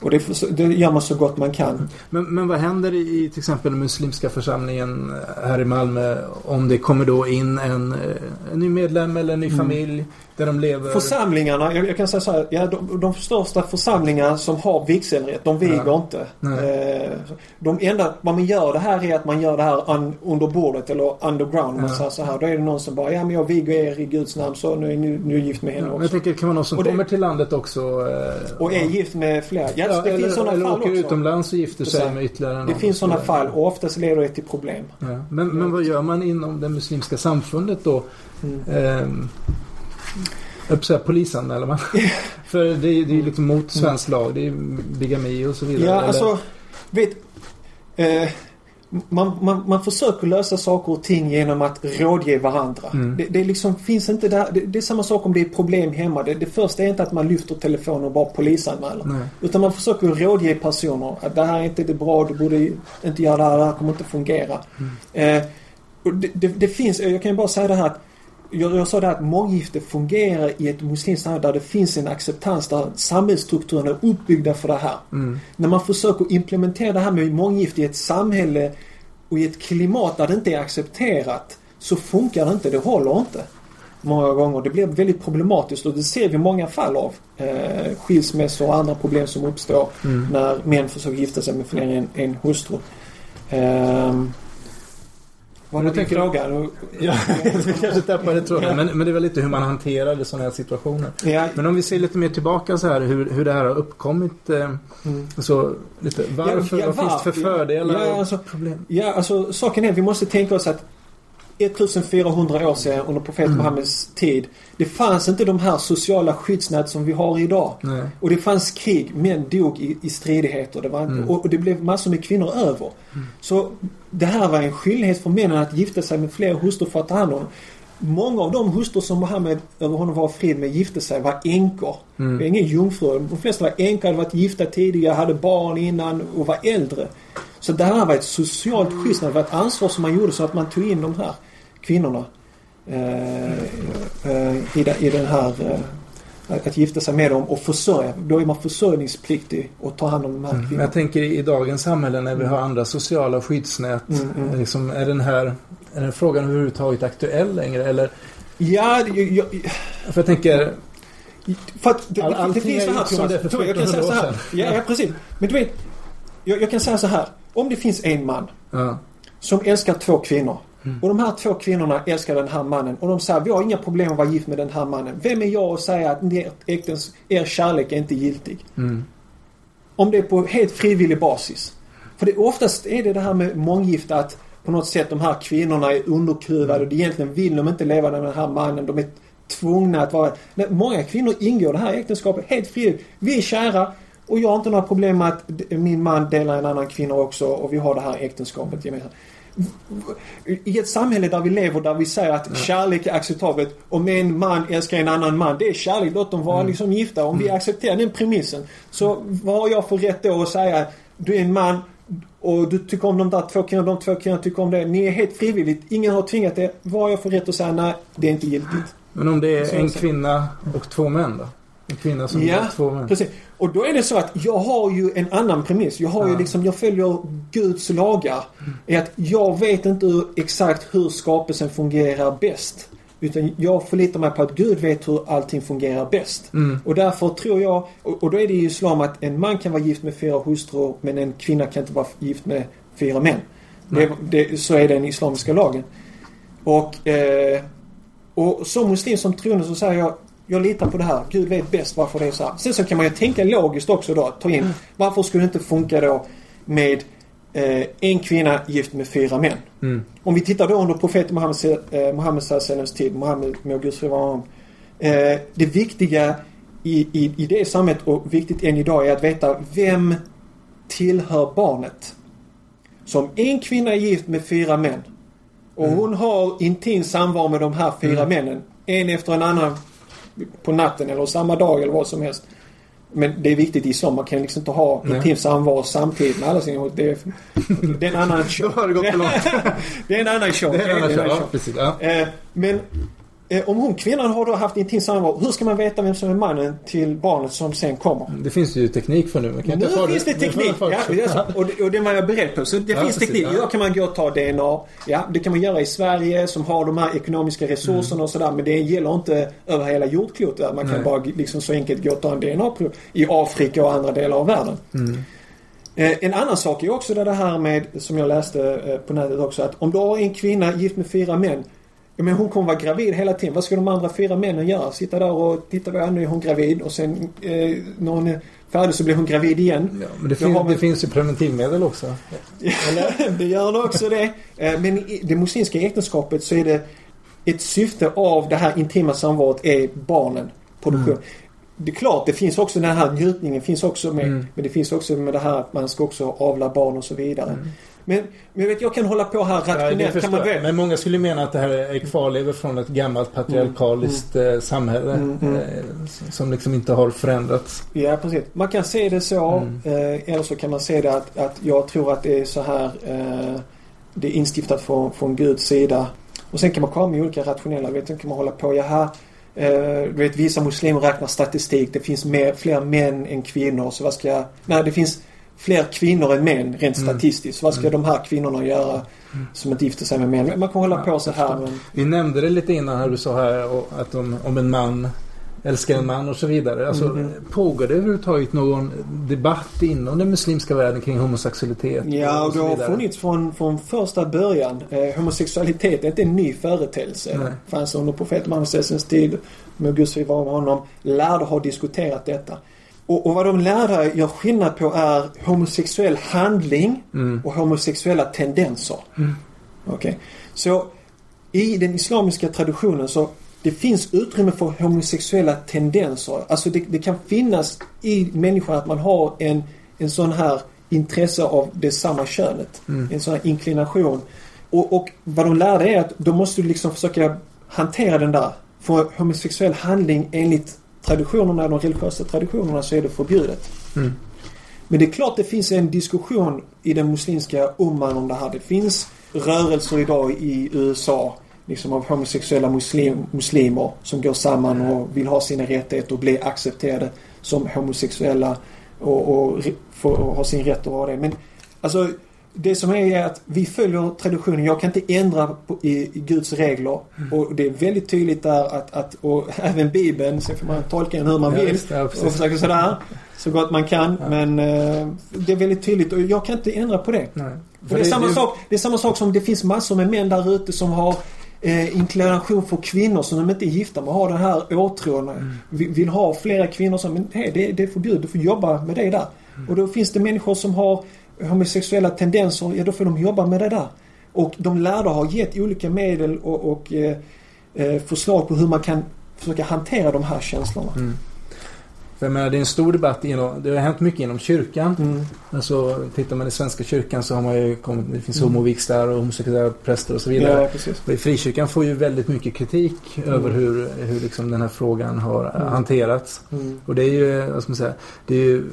och det, det gör man så gott man kan. men, men vad händer i, i till exempel den muslimska församlingen här i Malmö om det kommer då in en, eh, en ny medlem eller en ny Mm. familj där de lever? Församlingarna, jag, jag kan säga så här, ja, de, de största församlingarna som har vigselrätt, de viger Ja. inte. Eh, de enda, vad man gör det här är att man gör det här un, under bordet eller underground. Om man Ja. säger så här, då är det någon som bara, ja men jag viger er i Guds namn så nu är ni nu är gift med Ja, henne jag också. tänker, det kan vara någon som Och det- kommer till landet också eh, Och är gift med flera. Ja, Ja, det eller, finns sådana eller fall åker också. utomlands och gifter sig med ytterligare någon. Det finns sådana Så- fall och oftast leder det till problem. Ja. Men, men vad gör man inom det muslimska samfundet då? Mm. Ehm, jag polisanmäler man. För det, är- ju liksom mot svensk lag. Det är bigami och så vidare. Ja, eller- alltså, vet, eh, man, man, man försöker lösa saker och ting genom att rådge varandra. Mm. Det, det liksom finns inte där, det, det är samma sak om det är problem hemma. Det, det första är inte att man lyfter telefonen och bara polisanmäler. Nej. Utan man försöker rådge personer att det här är inte det bra, du borde inte göra det här, det här kommer inte fungera. Eh, och det, det, det finns, jag kan ju bara säga det här att jag, jag sa det här att månggifte fungerar i ett muslimskt samhälle där det finns en acceptans, där samhällsstrukturerna är uppbyggda för det här. Mm. När man försöker implementera det här med månggifte i ett samhälle och i ett klimat där det inte är accepterat så funkar det inte, det håller inte. Många gånger. Det blir väldigt problematiskt och det ser vi många fall av. Eh, skilsmässor och andra problem som uppstår Mm. när män försöker gifta sig med fler än en hustru. Men var jag din tänker- fråga? Nu- Ja, vi kanske tappade tråden. Men, men det väl lite hur man hanterade sådana här situationer. Ja, Men om vi ser lite mer tillbaka så här hur, hur det här har uppkommit. Eh, mm. så lite, varför? Ja, ja, vad finns det för var- fördelar Ja, alltså, problem? Ja, alltså saken är vi måste tänka oss att 1400 år sedan under profeten Mm. Muhammeds tid. Det fanns inte de här sociala skyddsnät som vi har idag. Nej. Och det fanns krig, män dog i, i stridigheter. Det var Mm. och, och det blev massor med kvinnor över. Så det här var en skyldighet för männen att gifta sig med fler hustrur för att ta hand om. Många av de hustrur som Muhammed, över honom var frid med, gifte sig var änkor. Mm. Det var ingen jungfrur. De flesta var änkor, hade varit gifta tidigare, hade barn innan och var äldre. Så det här var ett socialt skyddsnät. Det var ett ansvar som man gjorde så att man tog in de här kvinnorna eh, eh, i, den- i den här eh, att gifta sig med dem och försörja. Då är man försörjningspliktig och ta hand om de här Men kvinnorna. jag tänker i dagens samhälle när vi har andra sociala skyddsnät. Mm, mm. Liksom, är, den här, är den frågan överhuvudtaget aktuell längre? Eller, Ja, jag, jag, för jag tänker, För att det, All- det, finns så här som det för jag kan säga så 1400 här. Ja, ja, precis. Men du vet. Jag, jag kan säga så här. Om det finns en man ja, som älskar två kvinnor. Mm. Och de här två kvinnorna älskar den här mannen. Och de säger vi har inga problem att vara gift med den här mannen. Vem är jag att säga att ert äktens, er kärlek är inte giltig? mm, Om det är på helt frivillig basis. För det, oftast är det det här med månggifte att på något sätt de här kvinnorna är underkuvade och egentligen vill de inte leva med den här mannen. De är tvungna att vara... Nej, många kvinnor ingår det här äktenskapet helt frivilligt. Vi är kära och jag har inte några problem med att min man delar en annan kvinna också och vi har det här äktenskapet gemensamt. I ett samhälle där vi lever där vi säger att kärlek är acceptabelt. Om en man älskar en annan man. Det är kärlek. Låt dem vara liksom gifta. Om vi accepterar den premissen. Så vad har jag för rätt då att säga du är en man och du tycker om de där två kvinnorna, de två kvinnorna tycker om det. Ni är helt frivilligt. Ingen har tvingat det. Vad har jag för rätt att säga nej, det är inte giltigt. men om det är en kvinna och två män då? En kvinna som Ja, två män? precis. Och då är det så att jag har ju en annan premiss. Jag har ju Ja. liksom, jag följer Guds lagar. Är att jag vet inte hur, exakt hur skapelsen fungerar bäst. Utan jag förlitar mig på att Gud vet hur allting fungerar bäst. Mm. Och därför tror jag, och, och då är det i Islam att en man kan vara gift med fyra hustrur men en kvinna kan inte vara gift med fyra män. Det, det, så är den islamiska lagen. Och, eh, och som muslim, som troende så säger jag jag litar på det här. Gud vet bäst varför det är så här. Sen så kan man ju tänka logiskt också då. Ta in varför skulle det inte funka då med eh, en kvinna gift med fyra män. Mm. Om vi tittar då under profeten Muhammed, eh, Muhammed Sallallahu tid, Muhammed må vara honom. Eh, det viktiga i, i, i det samhället och viktigt än idag är att veta vem tillhör barnet. Så om en kvinna är gift med fyra män och hon har intim samvaro med de här fyra männen. En efter en annan på natten eller samma dag eller vad som helst. Men det är viktigt i islam. Man kan liksom inte ha intim samvaro samtidigt med alla sina... Det är, det är en annan show. Då har det gått för långt. det är en annan show. Det är en annan show. Ja, precis. Ja. Eh, men om hon, kvinnan har då haft intim samvaro. Hur ska man veta vem som är mannen till barnet som sen kommer? Det finns ju teknik för nu. Man kan Nu inte finns det får teknik. Ja, det är så. Och, det, och det var jag beredd på. Så det Ja, finns precis, teknik. ja. Då kan man gå och ta DNA. Ja, det kan man göra i Sverige som har de här ekonomiska resurserna Mm. och sådär. Men det gäller inte över hela jordklotet. Man kan Nej. bara liksom så enkelt gå och ta en DNA-prov i Afrika och andra delar av världen. Mm. Eh, en annan sak är också det här med, som jag läste eh, på nätet också, att om du har en kvinna gift med fyra män. Ja, men hon kommer vara gravid hela tiden. Vad ska de andra fyra männen göra? Sitta där och titta, ja, nu är hon gravid och sen eh, när hon är färdig så blir hon gravid igen. Ja, men det, fin- vi- det finns ju preventivmedel också. Eller? det gör det också det. Eh, Men i det muslimska äktenskapet så är det ett syfte av det här intima samvaret är barnen. Produktion. Mm. Det är klart, det finns också den här njutningen finns också med. Mm. Men det finns också med det här att man ska också avla barn och så vidare. Men, men jag vet, jag kan hålla på här Mm. Ja, rationellt. kan man väl. Men många skulle mena att det här är kvarlever från ett gammalt patriarkaliskt eh, samhälle. Mm, mm. Eh, som liksom inte har förändrats. Ja, precis. Man kan se det så. Mm. Eh, eller så kan man se det att, att jag tror att det är så här. Eh, det är instiftat från, från Guds sida. Och sen kan man komma med olika rationella. Vet, sen kan man hålla på. Jaha, eh, du vet vissa muslimer räknar statistik. Det finns mer, fler män än kvinnor. Så vad ska jag... Nej, det finns fler kvinnor än män rent Mm. statistiskt. Så vad ska de här kvinnorna göra som inte gifter sig med män? Man kan hålla på så här. Men, Vi nämnde det lite innan här du sa här att om, om en man älskar en man och så vidare. Alltså, Mm. Pågår det överhuvudtaget någon debatt inom den muslimska världen kring homosexualitet? Ja, och det så har funnits från, från första början. Eh, homosexualitet är inte en ny företeelse. Nej. fanns under profeten Muhammeds tid. Frid vara med honom. Lärde har diskuterat detta. Och, och vad de lärde gör skillnad på är homosexuell handling Mm. och homosexuella tendenser. Okej. Så i den islamiska traditionen så det finns utrymme för homosexuella tendenser. Alltså det, det kan finnas i människan att man har en, en sån här intresse av det samma könet. En sån här inklination. Och, och vad de lärde är att då måste du liksom försöka hantera den där. För homosexuell handling enligt traditionerna, de religiösa traditionerna så är det förbjudet. Mm. Men det är klart det finns en diskussion i den muslimska umman om det här. Det finns rörelser idag i USA liksom av homosexuella muslim, muslimer som går samman och vill ha sina rättigheter och bli accepterade som homosexuella och, och, få, och ha sin rätt att vara det. Men alltså det som är att vi följer traditionen. Jag kan inte ändra på, i, i Guds regler. Mm. Och det är väldigt tydligt där att, att och även Bibeln, så får man tolka den hur man Ja, vill. ja, och försöka sådär. Så gott man kan. Ja. Men eh, det är väldigt tydligt och jag kan inte ändra på det. Det, är samma det- sak, det är samma sak som det finns massor med män där ute som har eh, inklination för kvinnor som de inte är gifta med. Har den här åtrån. Mm. Vill, vill ha flera kvinnor som, men hej det, det är förbjudet. Du får jobba med det där. Mm. Och då finns det människor som har homosexuella tendenser. Ja då får de jobba med det där. Och de lärda har gett olika medel och, och eh, eh förslag på hur man kan försöka hantera de här känslorna. Mm. För jag menar, det är en stor debatt inom, det har hänt mycket inom kyrkan. Mm. Alltså, tittar man i Svenska kyrkan så har man ju kommit, det finns Mm. homovigslar och homosexuella präster och så vidare. Ja, precis. Och i Frikyrkan får ju väldigt mycket kritik över hur, hur liksom den här frågan har Mm. hanterats. Mm. Och det är ju, vad ska man säga, det är ju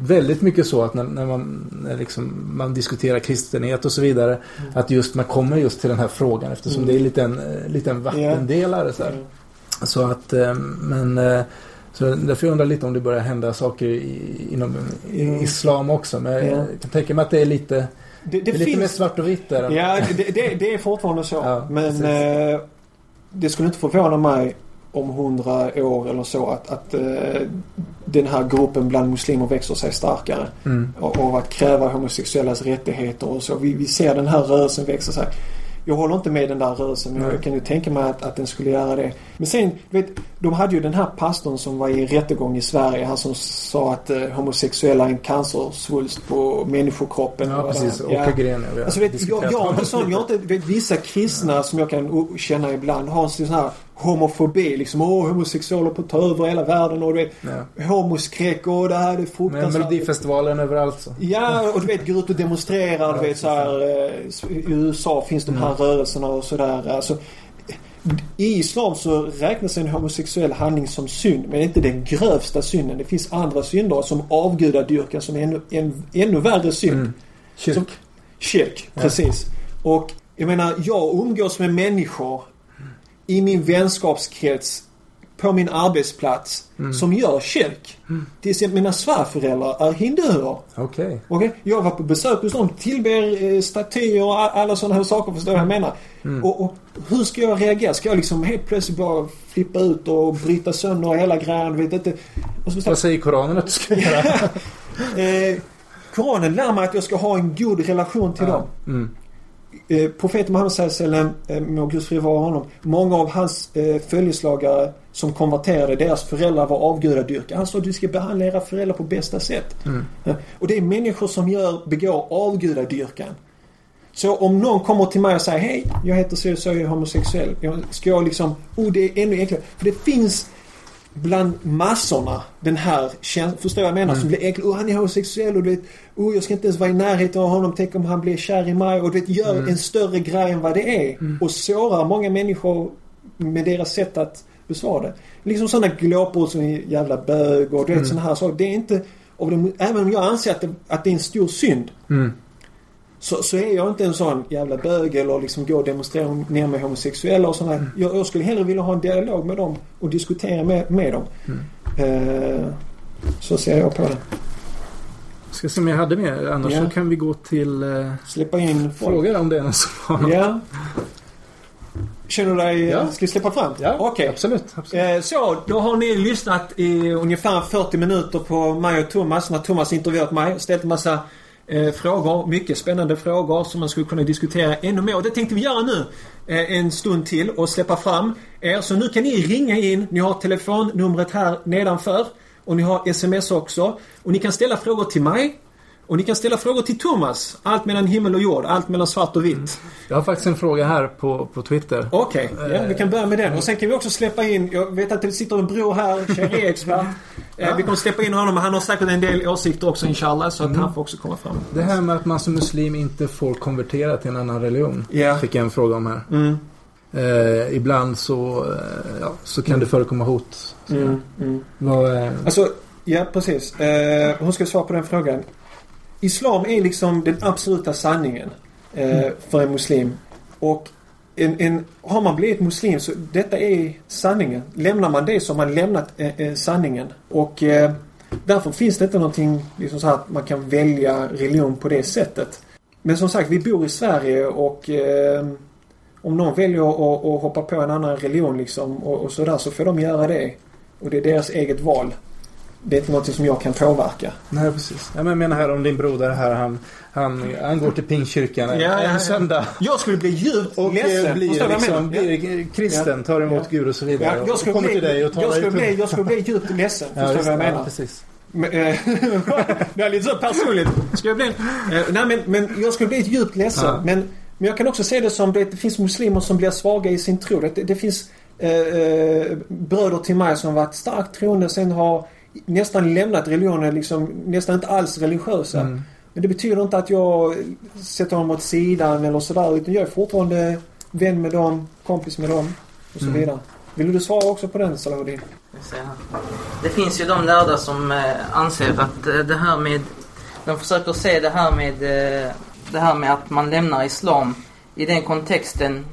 väldigt mycket så att när, när man när liksom, man diskuterar kristenhet och så vidare. Att just man kommer just till den här frågan eftersom Mm. det är en, eh, lite en vattendelare. Så. Mm. så att, eh, men eh, så därför undrar jag lite om det börjar hända saker i, inom i- Mm. islam också. Men Ja. jag kan tänka mig att det är lite, Det, det det är lite mer finns... svart och vitt där. Ja, det, det, är fortfarande så. Ja, Men eh, det skulle inte förvåna mig om hundra år eller så att, att eh, den här gruppen bland muslimer växer sig starkare. Mm. Och, och att kräva homosexuellas rättigheter och så. Vi, vi ser den här rörelsen växa sig. Jag håller inte med den där rörelsen men jag kan ju tänka mig att, att den skulle göra det. Men sen, du vet, de hade ju den här pastorn som var i rättegång i Sverige. Han som sa att eh, homosexuella är en cancersvulst på människokroppen. Ja, precis. Åke ja, har Alltså vet, jag, jag jag inte, vet, vissa kristna som jag kan känna ibland har en sån här homofobi liksom. Åh, homosexuella på att ta över hela världen och du vet, Ja. homoskräck och det här är Men fruktansvärt. Melodifestivalen överallt så. Ja, och du vet, gå ut och demonstrera. Du vet, så här, eh, I USA finns de här Mm. rörelserna och sådär. Alltså, I islam så räknas en homosexuell handling som synd, men inte den grövsta synden. Det finns andra synder som avgudadyrkan som är ännu, en, ännu värre synd. Mm. Kyrk. Som- Kyrk, precis. Och jag menar, jag umgås med människor i min vänskapskrets på min arbetsplats som gör kyrk. Till exempel mina svärföräldrar är hinduer. Okej. Okej? Jag var på besök hos dem, tillber eh, statyer och alla sådana här saker. Förstår du vad jag menar? Och, och hur ska jag reagera? Ska jag liksom helt plötsligt bara flippa ut och bryta sönder hela grejen? Vet inte. Och så, Vad säger Koranen att du ska göra? eh, Koranen lär mig att jag ska ha en god relation till dem. Eh, profeten Muhammed sallam, eh, må Guds frid vara honom. Många av hans eh, följeslagare som konverterade, deras föräldrar var avgudadyrkare. Han sa att du ska behandla era föräldrar på bästa sätt. Mm. Ja, Och det är människor som gör, begår avgudadyrkan. Så om någon kommer till mig och säger Hej, jag heter så och så, jag är homosexuell. Ska jag liksom... Oh, det är ännu enklare. För det finns bland massorna den här känslan, förstår jag jag menar? Som blir äcklig. Oh, han är homosexuell och du vet, oh, jag ska inte ens vara i närheten av honom. Tänk om han blir kär i mig. Och du vet, gör en större grej än vad det är. Och sårar många människor med deras sätt att besvara det. Liksom sådana glåpord som jävla bög och du vet sådana här saker. Det är inte... Av det, även om jag anser att det, att det är en stor synd. Mm. Så, så är jag inte en sån jävla bög eller liksom gå och demonstrera ner med homosexuella och sådär. Jag, jag skulle hellre vilja ha en dialog med dem och diskutera med, med dem. Eh, så ser jag på det. Ska se om jag hade mer. Annars Ja. så kan vi gå till eh, Släppa in folk. frågor om det är någon som har något. Ja. Känner du dig... Ja. Ska vi släppa fram? Ja, Okej. absolut. absolut. Eh, Så, då har ni lyssnat i ungefär 40 minuter på mig och Thomas när Thomas intervjuat mig. Ställt en massa eh, frågor. Mycket spännande frågor som man skulle kunna diskutera ännu mer. Och det tänkte vi göra nu eh, en stund till och släppa fram er. Så nu kan ni ringa in. Ni har telefonnumret här nedanför. Och ni har sms också. Och ni kan ställa frågor till mig. Och ni kan ställa frågor till Thomas. Allt mellan himmel och jord. Allt mellan svart och vitt. Jag har faktiskt en fråga här på, på Twitter. Okej, ja, vi kan börja med den. Och sen kan vi också släppa in, jag vet att det sitter en bror här, Sharia-expert. Eh, Vi kommer släppa in honom, han har säkert en del åsikter också inshallah, så att han får också komma fram. Det här med att man som muslim inte får konvertera till en annan religion. Ja. Fick jag en fråga om här. Mm, Eh, ibland så, eh, ja, så kan det förekomma hot. Mm, mm. Vad, eh, Alltså, Ja, precis. Eh, hur ska svara på den frågan? Islam är liksom den absoluta sanningen eh, för en muslim. Och en, en, har man blivit muslim så detta är sanningen. Lämnar man det så har man lämnat eh, eh, sanningen. Och eh, därför finns det inte någonting liksom så här att man kan välja religion på det sättet. Men som sagt, vi bor i Sverige och eh, om någon väljer att, att hoppa på en annan religion liksom och, och sådär så får de göra det. Och det är deras eget val. Det är inte något som jag kan påverka. Nej, precis. Ja, men Jag menar här om din broder här. Han, han, han går till Pingstkyrkan en, Ja, ja, ja. en söndag. Jag skulle bli djupt Och ledsen. eh, blir, du vad jag liksom? Ja. blir kristen, tar emot Gud och så vidare. Ja, jag och skulle, kommer bli, till dig och talar jag, skulle bli, jag skulle bli djupt ledsen. Ja, Förstår du vad jag ja, menar? precis. Men, eh, det är lite så personligt. Ska jag bli, eh, nej men, men jag skulle bli djupt ledsen. Ja. Men, men jag kan också se det som det, det finns muslimer som blir svaga i sin tro. Det, det finns eh, eh, bröder till mig som varit starkt troende sen har nästan lämnat religionen liksom nästan inte alls religiösa. Mm. Men det betyder inte att jag sätter dem åt sidan eller sådär. Utan jag är fortfarande vän med dem, kompis med dem och så Mm. vidare. Vill du svara också på den Salahuddin? Det finns ju de lärda som eh, anser att eh, det här med... De försöker se det här med eh, det här med att man lämnar islam i den kontexten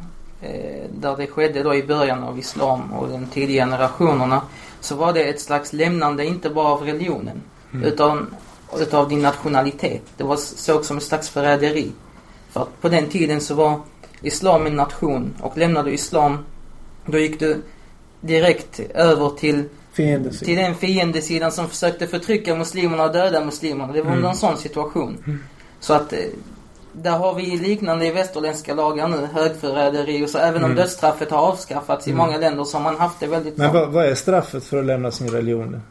där det skedde då i början av islam och de tidiga generationerna. Så var det ett slags lämnande inte bara av religionen utan utav din nationalitet. Det var såg som ett slags förräderi. För att på den tiden så var islam en nation och lämnade du islam då gick du direkt över till, till den fiendesidan som försökte förtrycka muslimerna och döda muslimerna. Det var Mm. en sån situation. Så att eh, där har vi liknande i västerländska lagar nu, högförräderi och så. Även om Mm. dödsstraffet har avskaffats i många länder så har man haft det väldigt Men vad, vad är straffet för att lämna sin religion?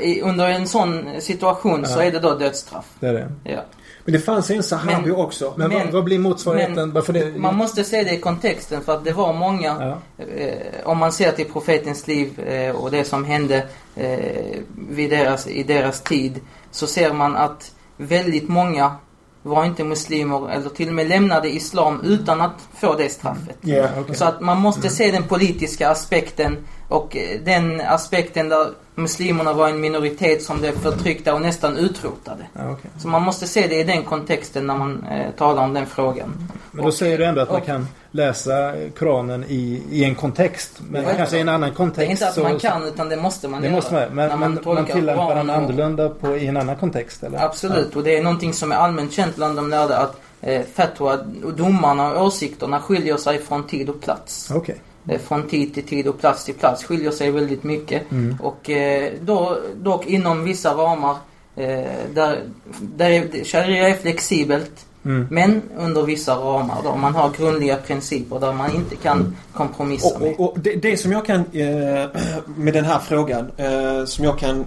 I, under en sån situation så Ja. är det då dödsstraff. Det är det. Ja. Men det fanns en sahabi Men- också. Men, Men- vad, vad blir motsvarigheten? men- det, Man måste se det i kontexten för att det var många Ja. eh, om man ser till profetens liv eh, och det som hände eh, vid deras, i deras tid så ser man att väldigt många var inte muslimer eller till och med lämnade islam utan att få det straffet. Ja. okej. Så att man måste se den politiska aspekten och eh, den aspekten där muslimerna var en minoritet som blev förtryckta och nästan utrotade. Ja, okej. Så man måste se det i den kontexten när man eh, talar om den frågan. Men då Och- säger du ändå att man och- kan läsa Koranen i, i en kontext. Men kanske i en annan Det är kontext. inte att så- man kan utan det måste man Det göra. måste man, men, men man, tolkar tillämpar den annorlunda på, i en annan kontext eller? Absolut, och det är någonting som är allmänt känt bland de lärda att eh, fatwa, och domarna och åsikterna skiljer sig från tid och plats. Ja. Okej. Eh, från tid till tid och plats till plats skiljer sig väldigt mycket. Mm. Och eh, då, dock inom vissa ramar eh, där, där är- sharia är flexibelt. Mm. Men under vissa ramar då man har grundliga principer där man inte kan kompromissa med. Och, och, och det, det som jag kan eh, med den här frågan eh, som jag kan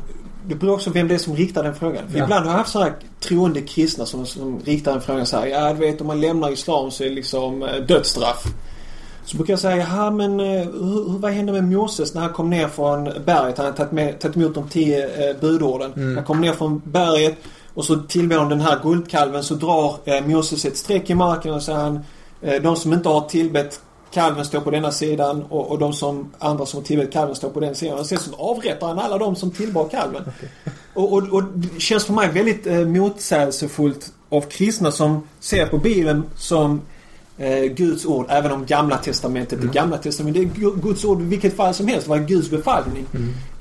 det beror också vem det är som riktar den frågan. För Ja. ibland har jag haft så här troende kristna som, som riktar den frågan så här. Ja, du vet om man lämnar islam så är det liksom eh, dödsstraff. Så brukar jag säga, ja men eh, hur, vad hände med Moses när han kom ner från berget? Han hade tagit, med, tagit emot de tio eh, budorden. Mm. Han kom ner från berget och så tillber de den här guldkalven så drar eh, Moses ett streck i marken och säger han eh, de som inte har tillbett kalven står på denna sidan och, och de som andra som har tillbett kalven står på den sidan. Och sen så avrättar han alla de som tillbar kalven. Och, och, och det känns för mig väldigt eh, motsägelsefullt av kristna som ser på Bibeln som eh, Guds ord, även om Gamla Testamentet är Gamla Testamentet. Det är Gu- Guds ord i vilket fall som helst. Det var Guds befallning.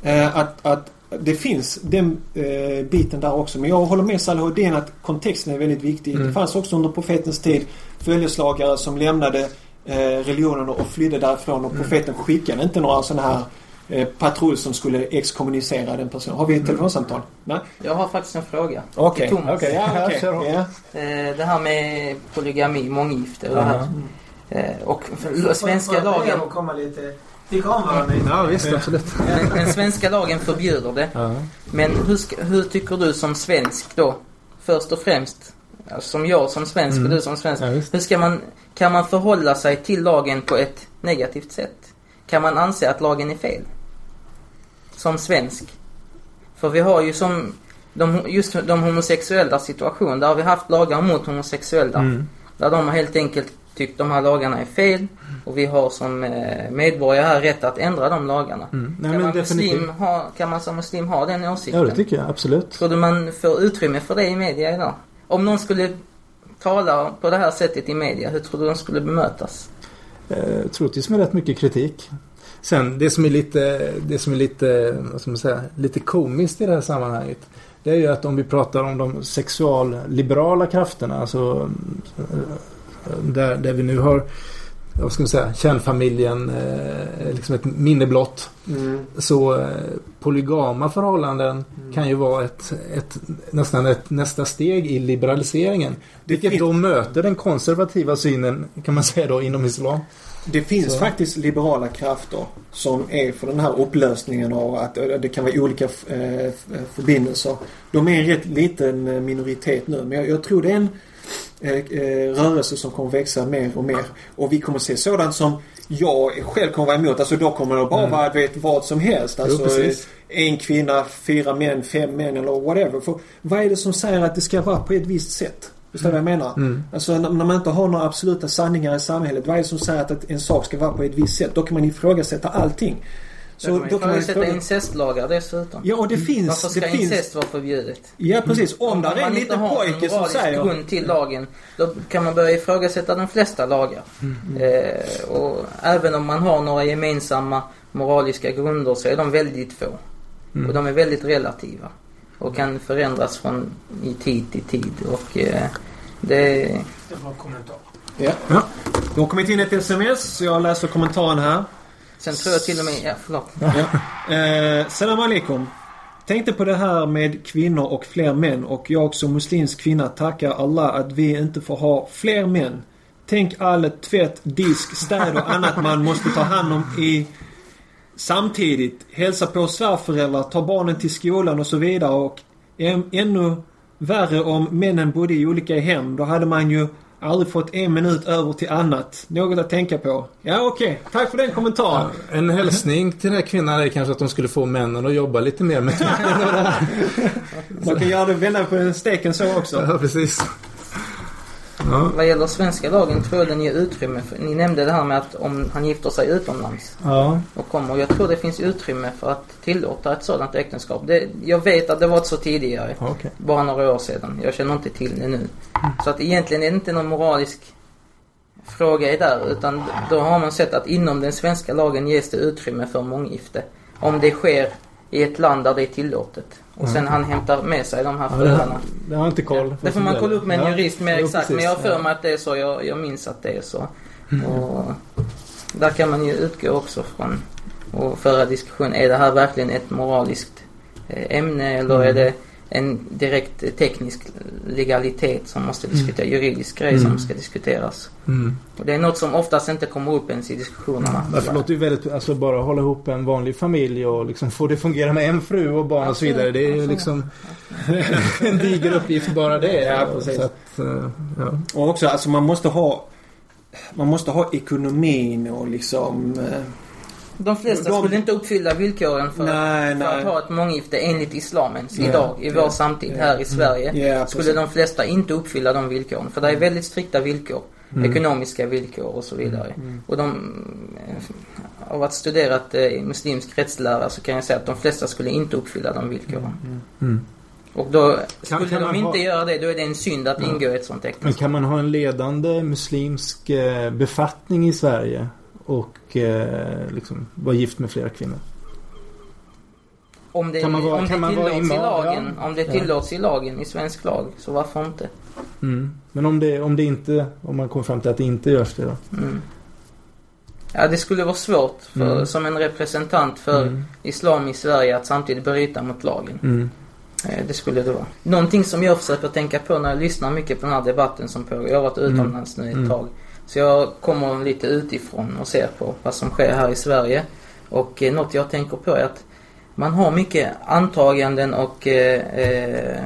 Eh, att, att det finns den eh, biten där också. Men jag håller med Salahuddin att kontexten är väldigt viktig. Mm. Det fanns också under profetens tid följeslagare som lämnade eh, religionen och flydde därifrån och profeten skickade inte några sådana här eh, patrull som skulle exkommunicera den personen. Har vi ett telefonsamtal? Nej? Jag har faktiskt en fråga. Okej. Thomas. Okej, ja. Ja. Eh, det här med polygami, månggifte och det Aha. här. Eh, och svenska lagen, komma lite... Tycka om varandra. Ja visst, absolut. den, svenska lagen förbjuder det. Ja. Men hur, ska, hur tycker du som svensk då? Först och främst, alltså som jag som svensk Mm. och du som svensk. Ja, hur ska man, kan man förhålla sig till lagen på ett negativt sätt? Kan man anse att lagen är fel? Som svensk. För vi har ju som, de, just de homosexuella situation, där har vi haft lagar mot homosexuella. Mm. Där de har helt enkelt tyckt de här lagarna är fel och vi har som eh, medborgare här rätt att ändra de lagarna. Mm. Nej, kan, men man muslim ha, kan man som muslim ha den åsikten? Ja, det tycker jag absolut. Tror du man får utrymme för det i media idag? Om någon skulle tala på det här sättet i media, hur tror du de skulle bemötas? Eh, troligtvis med rätt mycket kritik. Sen det som är lite, det som är lite, vad ska man säga, lite komiskt i det här sammanhanget. Det är ju att om vi pratar om de sexualliberala krafterna, alltså eh, där, där vi nu har, vad ska man säga, kärnfamiljen, eh, liksom ett minne blott. Mm. Så eh, polygama förhållanden kan ju vara ett, ett, nästan ett nästa steg i liberaliseringen. Vilket då möter den konservativa synen kan man säga då inom islam. Det finns Så. faktiskt liberala krafter som är för den här upplösningen av att eh, det kan vara olika eh, förbindelser. De är en rätt liten minoritet nu men jag, jag tror det är en rörelse som kommer växa mer och mer. Och vi kommer se sådant som jag själv kommer vara emot. Alltså då kommer det bara vara vet, vad som helst. Alltså, precis. en kvinna, fyra män, fem män eller whatever. För vad är det som säger att det ska vara på ett visst sätt? Förstår du vad jag menar? Alltså när, man inte har några absoluta sanningar i samhället. Vad är det som säger att en sak ska vara på ett visst sätt? Då kan man ifrågasätta allting. Så då kan man ifrågasätta incestlagar dessutom. Ja, och det finns... Varför ska det finns incest vara förbjudet? ja, precis. Om, där är en man inte liten har pojke som säger... grund till lagen, då kan man börja ifrågasätta de flesta lagar. Mm. Eh, och även om man har några gemensamma moraliska grunder så är de väldigt få. Mm. Och de är väldigt relativa. Och kan förändras från i tid till tid. Och eh, det... Ja. Ja. Det har kommit in ett sms, så jag läser kommentaren här. Sen tror jag till och med... Ja, förlåt. Ja. Eh, salam alaikum. Tänkte på det här med kvinnor och fler män och jag som muslimsk kvinna tackar Allah att vi inte får ha fler män. Tänk all tvätt, disk, städ och annat man måste ta hand om i samtidigt. Hälsa på svärföräldrar, ta barnen till skolan och så vidare och än- ännu värre om männen bodde i olika hem. Då hade man ju aldrig fått en minut över till annat. Något att tänka på. Ja okej, tack för den kommentaren. En hälsning till den här kvinnan är kanske att de skulle få männen att jobba lite mer med Man kan göra det vända på steken så också. Ja, precis. Ja, Vad gäller svenska lagen tror jag den ger utrymme för... Ni nämnde det här med att om han gifter sig utomlands ja. och kommer. Jag tror det finns utrymme för att tillåta ett sådant äktenskap. Det, jag vet att det var så tidigare. okej. Bara några år sedan. Jag känner inte till det nu. Så att egentligen är det inte någon moralisk fråga i där. Utan då har man sett att inom den svenska lagen ges det utrymme för månggifte. Om det sker i ett land där det är tillåtet. Och sen han hämtar med sig de här Ja, det, fruarna. har, det har jag inte koll på. Det får man kolla upp med en Ja, jurist mer exakt. Men jag har för Ja. mig att det är så. Jag, jag minns att det är så. Och där kan man ju utgå också från och föra diskussion. Är det här verkligen ett moraliskt eh, ämne eller Mm. är det en direkt eh, teknisk legalitet som måste diskuteras, juridisk grej som Mm. ska diskuteras. Mm. Och det är något som oftast inte kommer upp ens i diskussionerna. Därför låter ju väldigt, alltså bara hålla ihop en vanlig familj och liksom få det fungera med en fru och barn och så vidare. Det är ju Absolut. liksom en diger uppgift bara det. Ja, precis. Så att, eh, ja. Och också, alltså man måste ha... Man måste ha ekonomin och liksom... De flesta De- skulle inte uppfylla villkoren för, Nej, för nej. att ha ett månggifte enligt islamens Ja, idag i vår ja, samtid ja. här i Sverige. Ja, skulle precis. de flesta inte uppfylla de villkoren. För det är väldigt strikta villkor. Ekonomiska villkor och så vidare. Och de, eh, av att studerat eh, muslimsk rättslära så kan jag säga att de flesta skulle inte uppfylla de villkoren. Mm. Och då skulle kan de man inte ha- göra det, då är det en synd att ingå i ett sånt Men äktenskap. kan man ha en ledande muslimsk eh, befattning i Sverige och eh, liksom vara gift med flera kvinnor? Om det, kan man vara- om kan det tillåts i lagen, Ja. om det Ja. tillåts i lagen, i svensk lag, så varför inte? Mm. Men om det, om det inte, om man kommer fram till att det inte görs det då? Mm. Ja, det skulle vara svårt för, Mm. som en representant för Mm. islam i Sverige att samtidigt bryta mot lagen. Mm. Eh, Det skulle det vara. Någonting som jag försöker tänka på när jag lyssnar mycket på den här debatten som pågår. Jag har varit utomlands nu ett Mm. tag. Så jag kommer lite utifrån och ser på vad som sker här i Sverige. Och eh, något jag tänker på är att man har mycket antaganden och eh, eh,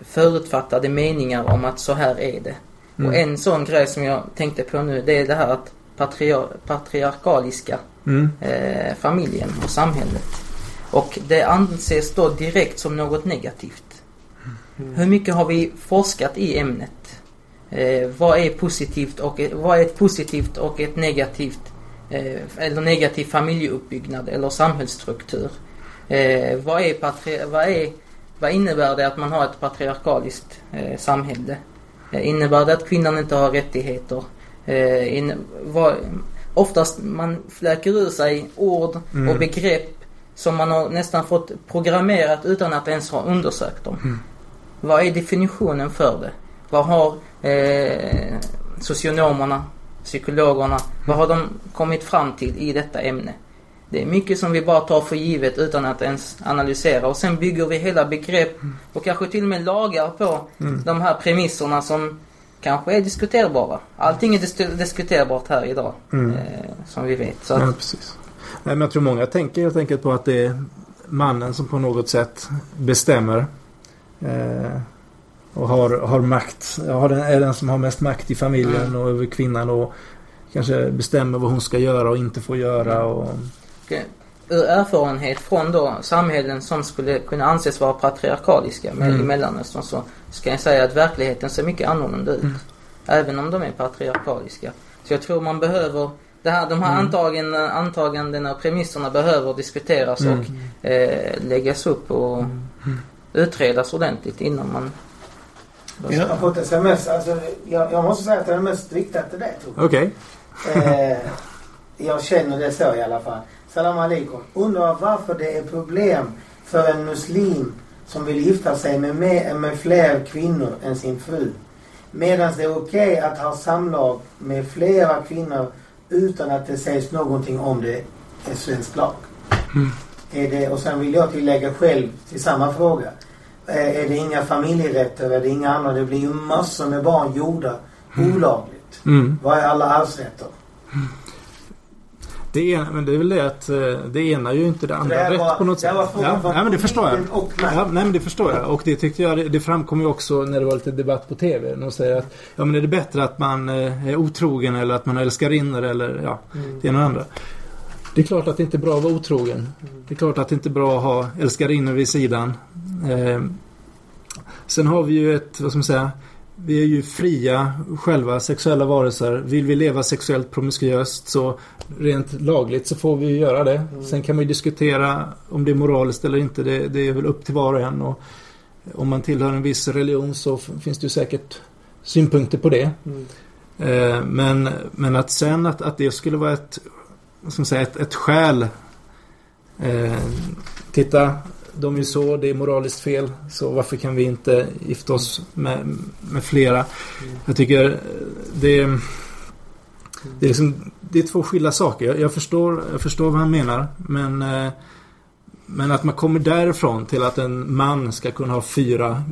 förutfattade meningar om att så här är det. Mm. Och en sån grej som jag tänkte på nu det är det här att patriar- patriarkaliska Mm. eh, familjen och samhället. Och det anses då direkt som något negativt. Hur mycket har vi forskat i ämnet? Eh, vad är positivt och vad är ett positivt och ett negativt eh, eller negativ familjeuppbyggnad eller samhällsstruktur? Eh, vad, är patri- vad, är, vad innebär det att man har ett patriarkaliskt eh, samhälle? Eh, innebär det att kvinnan inte har rättigheter? Eh, in, vad, oftast man fläker ur sig ord och begrepp som man har nästan fått programmerat utan att ens ha undersökt dem. Vad är definitionen för det? Vad har eh, socionomerna, psykologerna, vad har de kommit fram till i detta ämne? Det är mycket som vi bara tar för givet utan att ens analysera och sen bygger vi hela begrepp och kanske till och med lagar på de här premisserna som kanske är diskuterbara. Allting är dis- diskuterbart här idag, eh, som vi vet. Så att, Ja, precis. Nej, men jag tror många tänker helt enkelt på att det är mannen som på något sätt bestämmer. Eh, och har, har makt. Har den, är den som har mest makt i familjen och över kvinnan och kanske bestämmer vad hon ska göra och inte får göra. Och, Och, eh, ur erfarenhet från då samhällen som skulle kunna anses vara patriarkaliska Mm. i Mellanöstern så ska jag säga att verkligheten ser mycket annorlunda ut. Även om de är patriarkaliska. Så jag tror man behöver det här, de här antagandena, antagandena och premisserna behöver diskuteras Mm. och eh, läggas upp och utredas ordentligt innan man... Ja. Jag har fått sms. Alltså, jag, jag måste säga att det är mest riktat till dig. Okej. Eh, jag känner det så i alla fall. Salam alaikum. Undrar varför det är problem för en muslim som vill gifta sig med, med, med fler kvinnor än sin fru. Medan det är okej att ha samlag med flera kvinnor utan att det sägs någonting om det i svensk lag. Är det, och sen vill jag tillägga själv till samma fråga. Eh, Är det inga familjerätter? Är det inga andra? Det blir ju massor med barn gjorda olagligt. Mm. Vad är alla arvsrätter? Det, ena, men det är väl det att eh, det ena är ju inte det andra Det rätt var- på något det sätt. Ja, nej, men det förstår jag. Ja, nej men det förstår jag. Och det tyckte jag, det, det framkom ju också när det var lite debatt på TV. De säger att ja men är det bättre att man eh, är otrogen eller att man älskar inner eller ja, det ena och andra. Det är klart att det inte är bra att vara otrogen. Det är klart att det inte är bra att ha älskarinnor vid sidan. Eh, sen har vi ju ett, vad ska man säga, vi är ju fria själva sexuella varelser. Vill vi leva sexuellt promiskuöst så rent lagligt så får vi göra det. Sen kan man ju diskutera om det är moraliskt eller inte. Det, det är väl upp till var och en. Och om man tillhör en viss religion så finns det ju säkert synpunkter på det. Eh, men, men att sen att, att det skulle vara ett, vad ska man säga, ett, ett skäl. Eh, titta, de är så, det är moraliskt fel. Så varför kan vi inte gifta oss med, med flera? Jag tycker eh, det, det, är liksom, det är två skilda saker. Jag, jag, förstår, jag förstår vad han menar. Men, eh, men att man kommer därifrån till att en man ska kunna ha fyra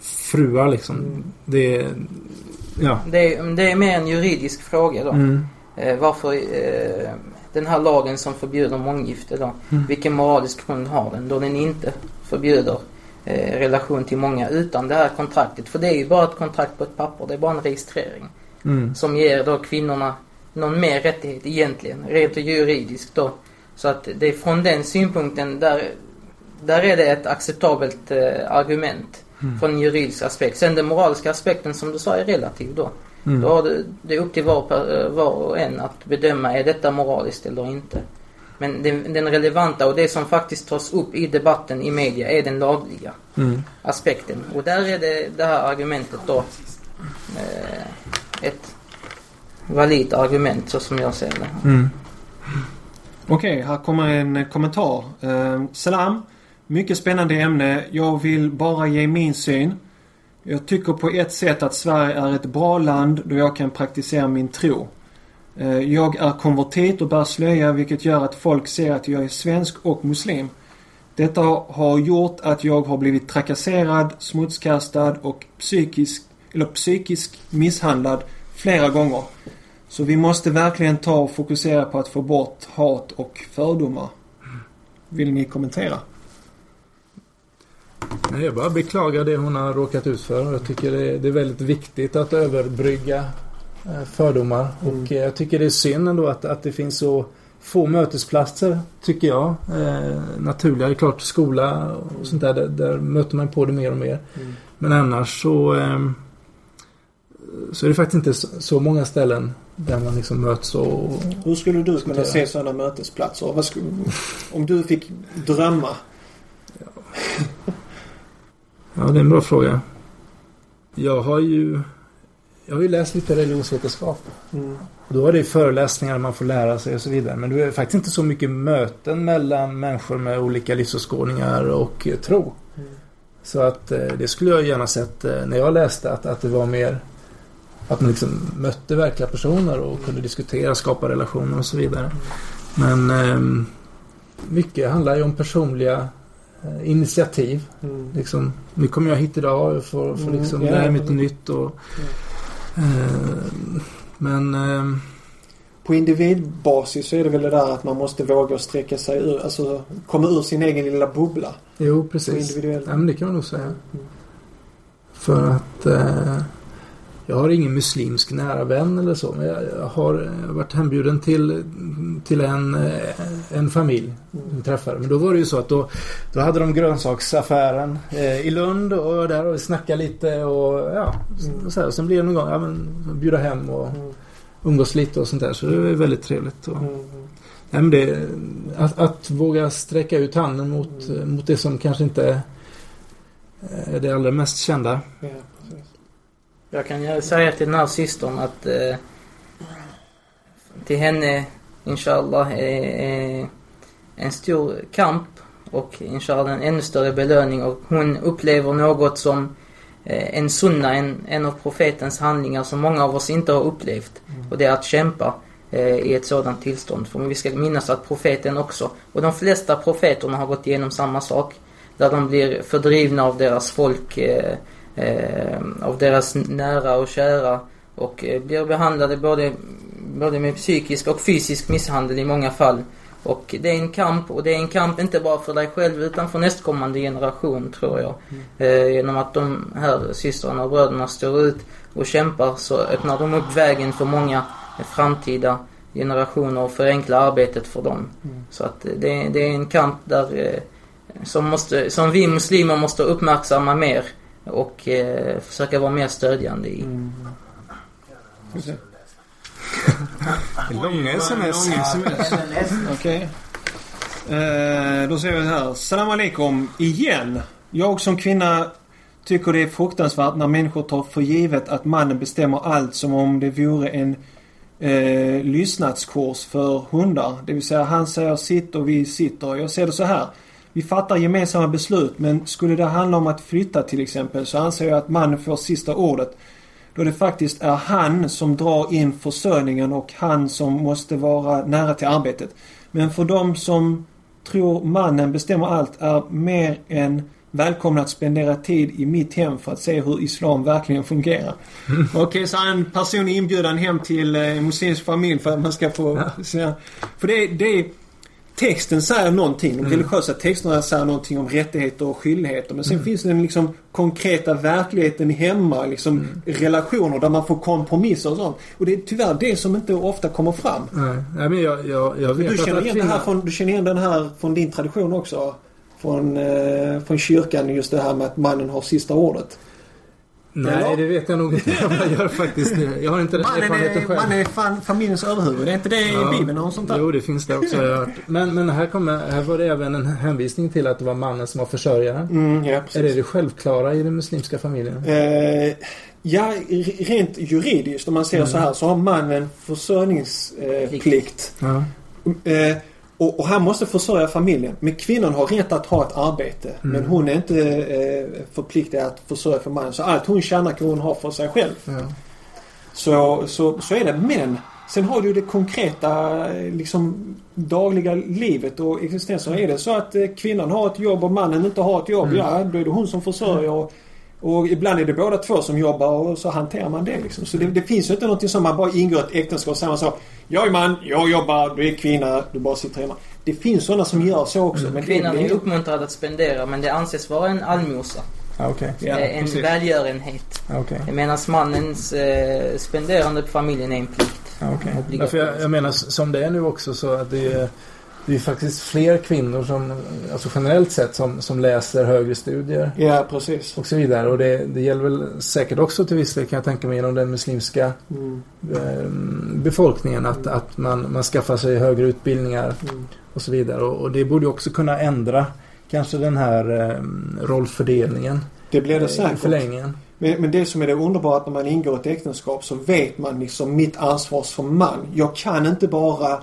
fruar liksom. Det är... Ja. Det är, det är mer en juridisk fråga då. Mm. Eh, varför eh, den här lagen som förbjuder månggifte då. Vilken moralisk grund har den då den inte förbjuder eh, relation till många utan det här kontraktet. För det är ju bara ett kontrakt på ett papper. Det är bara en registrering. Mm. Som ger då kvinnorna någon mer rättighet egentligen. Rent juridiskt då. Så att det är från den synpunkten där, där är det ett acceptabelt eh, argument. Från en juridisk aspekt. Sen den moraliska aspekten som du sa är relativ då. Mm. Då du, det är upp till var, var och en att bedöma är detta moraliskt eller inte. Men den, den relevanta och det som faktiskt tas upp i debatten i media är den lagliga Mm. aspekten. Och där är det, det här argumentet då eh, ett valid argument så som jag ser det. Mm. Okej, här kommer en kommentar. Eh, salam. Mycket spännande ämne. Jag vill bara ge min syn. Jag tycker på ett sätt att Sverige är ett bra land då jag kan praktisera min tro. Eh, jag är konvertit och bär slöja vilket gör att folk ser att jag är svensk och muslim. Detta har gjort att jag har blivit trakasserad, smutskastad och psykisk, eller psykisk misshandlad flera gånger. Så vi måste verkligen ta och fokusera på att få bort hat och fördomar. Vill ni kommentera? Nej, Jag bara beklagar det hon har råkat ut för. Jag tycker det är, väldigt viktigt att överbrygga eh, fördomar. Och eh, jag tycker det är synd ändå att, att det finns så få mötesplatser, tycker jag. Eh, naturliga, det är klart skola och sånt där, där, där möter man på det mer och mer. Men annars så, eh, så är det faktiskt inte så, många ställen där man liksom möts och... Hur skulle du kunna se sådana mötesplatser? Skulle, om du fick drömma? Ja, Ja, det är en bra fråga. Jag har ju... Jag har ju läst lite religionsvetenskap. Mm. Och Då är det ju föreläsningar man får lära sig och så vidare. Men det är faktiskt inte så mycket möten mellan människor med olika livsåskådningar och eh, tro. Mm. Så att eh, det skulle jag gärna sett eh, när jag läste att, att det var mer att man liksom mötte verkliga personer och kunde diskutera, skapa relationer och så vidare. Men eh, mycket handlar ju om personliga initiativ. Mm. Liksom, nu kommer jag hit idag och får, får Mm, liksom ja, lära mig lite nytt. Och, eh, men ehm, På individbasis så är det väl det där att man måste våga sträcka sig ur, alltså komma ur sin egen lilla bubbla. jo, På precis. individuell. Ja, men det kan man nog säga. Mm. För att eh, jag har ingen muslimsk nära vän eller så. Men jag, har varit hembjuden till, till en, eh, en familj. Vi träffade. Men då var det ju så att då, då hade de grönsaksaffären eh, i Lund och var där och vi snackade lite och ja. Mm. Så här. Sen blev det någon gång ja, men, bjuda hem och Mm. umgås lite och sånt där. Så det var väldigt trevligt. Och, Mm. nej, men det, att, att våga sträcka ut handen mot, Mm. mot det som kanske inte är det allra mest kända. Jag kan säga till den här systern att eh, till henne, inshallah, är, är en stor kamp och inshallah en ännu större belöning och hon upplever något som eh, en sunna, en, en av profetens handlingar som många av oss inte har upplevt. Och det är att kämpa eh, i ett sådant tillstånd. För vi ska minnas att profeten också, och de flesta profeterna har gått igenom samma sak. Där de blir fördrivna av deras folk, eh, eh, av deras nära och kära. Och eh, blir behandlade både, både med psykisk och fysisk misshandel i många fall. Och det är en kamp och det är en kamp inte bara för dig själv utan för nästkommande generation tror jag. Eh, genom att de här systrarna och bröderna står ut och kämpar så öppnar de upp vägen för många framtida generationer och förenklar arbetet för dem. Så att eh, det, det är en kamp där eh, som, måste, som vi muslimer måste uppmärksamma mer och eh, försöka vara mer stödjande i. Mm. Långa sms. Okej. Eh, då säger vi här. Salam alaikum igen. Jag som kvinna tycker det är fruktansvärt när människor tar för givet att mannen bestämmer allt som om det vore en eh, lyssnadskurs för hundar. Det vill säga han säger sitt och vi sitter. Jag ser det så här. Vi fattar gemensamma beslut men skulle det handla om att flytta till exempel så anser jag att mannen får sista ordet. Då det faktiskt är han som drar in försörjningen och han som måste vara nära till arbetet. Men för de som tror mannen bestämmer allt är mer än välkomna att spendera tid i mitt hem för att se hur islam verkligen fungerar. Okej, så en person är inbjudan hem till eh, en muslimsk familj för att man ska få... se- För det, det. Texten säger någonting. De religiösa texterna säger någonting om rättigheter och skyldigheter. Men sen finns den liksom konkreta verkligheten hemma. Liksom relationer där man får kompromisser och sånt. Och det är tyvärr det som inte ofta kommer fram. Nej, nej, men jag, jag, jag vet Du känner, igen det här från, du känner igen den här från din tradition också? Från, eh, från kyrkan just det här med att mannen har sista ordet. Nej, Eller? det vet jag nog inte om jag gör faktiskt. Jag har inte den Mannen erfarenheten är, själv. mannen är fan, familjens överhuvud. Det är inte det Ja. i Bibeln och sånt där? Jo, det finns det också. Jag. Men, men här, kommer, här var det även en hänvisning till att det var mannen som var försörjaren. Mm, ja. Är det det självklara i den muslimska familjen? Eh, ja, rent juridiskt om man ser så här så har mannen försörjningsplikt. Eh, och, och han måste försörja familjen. Men kvinnan har rätt att ha ett arbete. Men hon är inte eh, förpliktad att försörja för mannen. Så allt hon tjänar kan hon ha för sig själv. Ja. Så, så, så är det. Men sen har du det konkreta eh, liksom dagliga livet och existensen. Är det så att eh, kvinnan har ett jobb och mannen inte har ett jobb, ja då är det hon som försörjer. Och, och ibland är det båda två som jobbar och så hanterar man det liksom. Så det, det finns ju inte någonting som man bara ingår ett äktenskap och samma sak. Jag är man, jag jobbar, du är kvinna, du bara sitter hemma. Det finns sådana som gör så också. Men det, Kvinnan är uppmuntrad att spendera men det anses vara en allmosa. Ja, Eh, en precis. välgörenhet. Okej. Medan mannens eh, spenderande på familjen är en plikt. Därför jag, jag menar som det är nu också så att det är det är faktiskt fler kvinnor som, alltså generellt sett, som, som läser högre studier Ja, precis. och så vidare. Och det, det gäller väl säkert också till viss del kan jag tänka mig inom den muslimska Mm. eh, befolkningen att, att man, man skaffar sig högre utbildningar Mm. och så vidare. Och, och det borde också kunna ändra kanske den här eh, rollfördelningen Det blir det i säkert. förlängningen. Men, men det som är det underbara att när man ingår ett äktenskap så vet man liksom mitt ansvar som man. Jag kan inte bara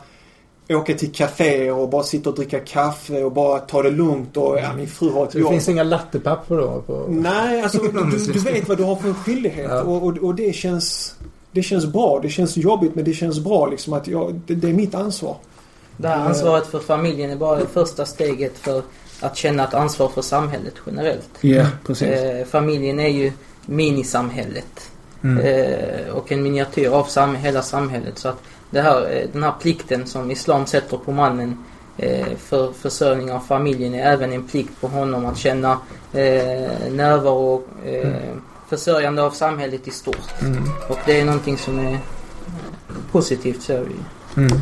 åka till café och bara sitta och dricka kaffe och bara ta det lugnt och ja, min fru har ett Det jobb. finns inga lattepapper då? På... Nej, alltså du, du vet vad du har för skyldighet Ja. och, och, och det känns det känns bra. Det känns jobbigt men det känns bra liksom att jag, det, det är mitt ansvar. Det här ansvaret för familjen är bara det första steget för att känna ett ansvar för samhället generellt. Ja, precis. Eh, familjen är ju minisamhället. Mm. Eh, och en miniatyr av sam hela samhället. Så att det här, eh, den här plikten som Islam sätter på mannen eh, för försörjning av familjen är även en plikt på honom att känna eh, närvaro och eh, försörjande av samhället i stort. Mm. Och det är någonting som är positivt så vi. Mm.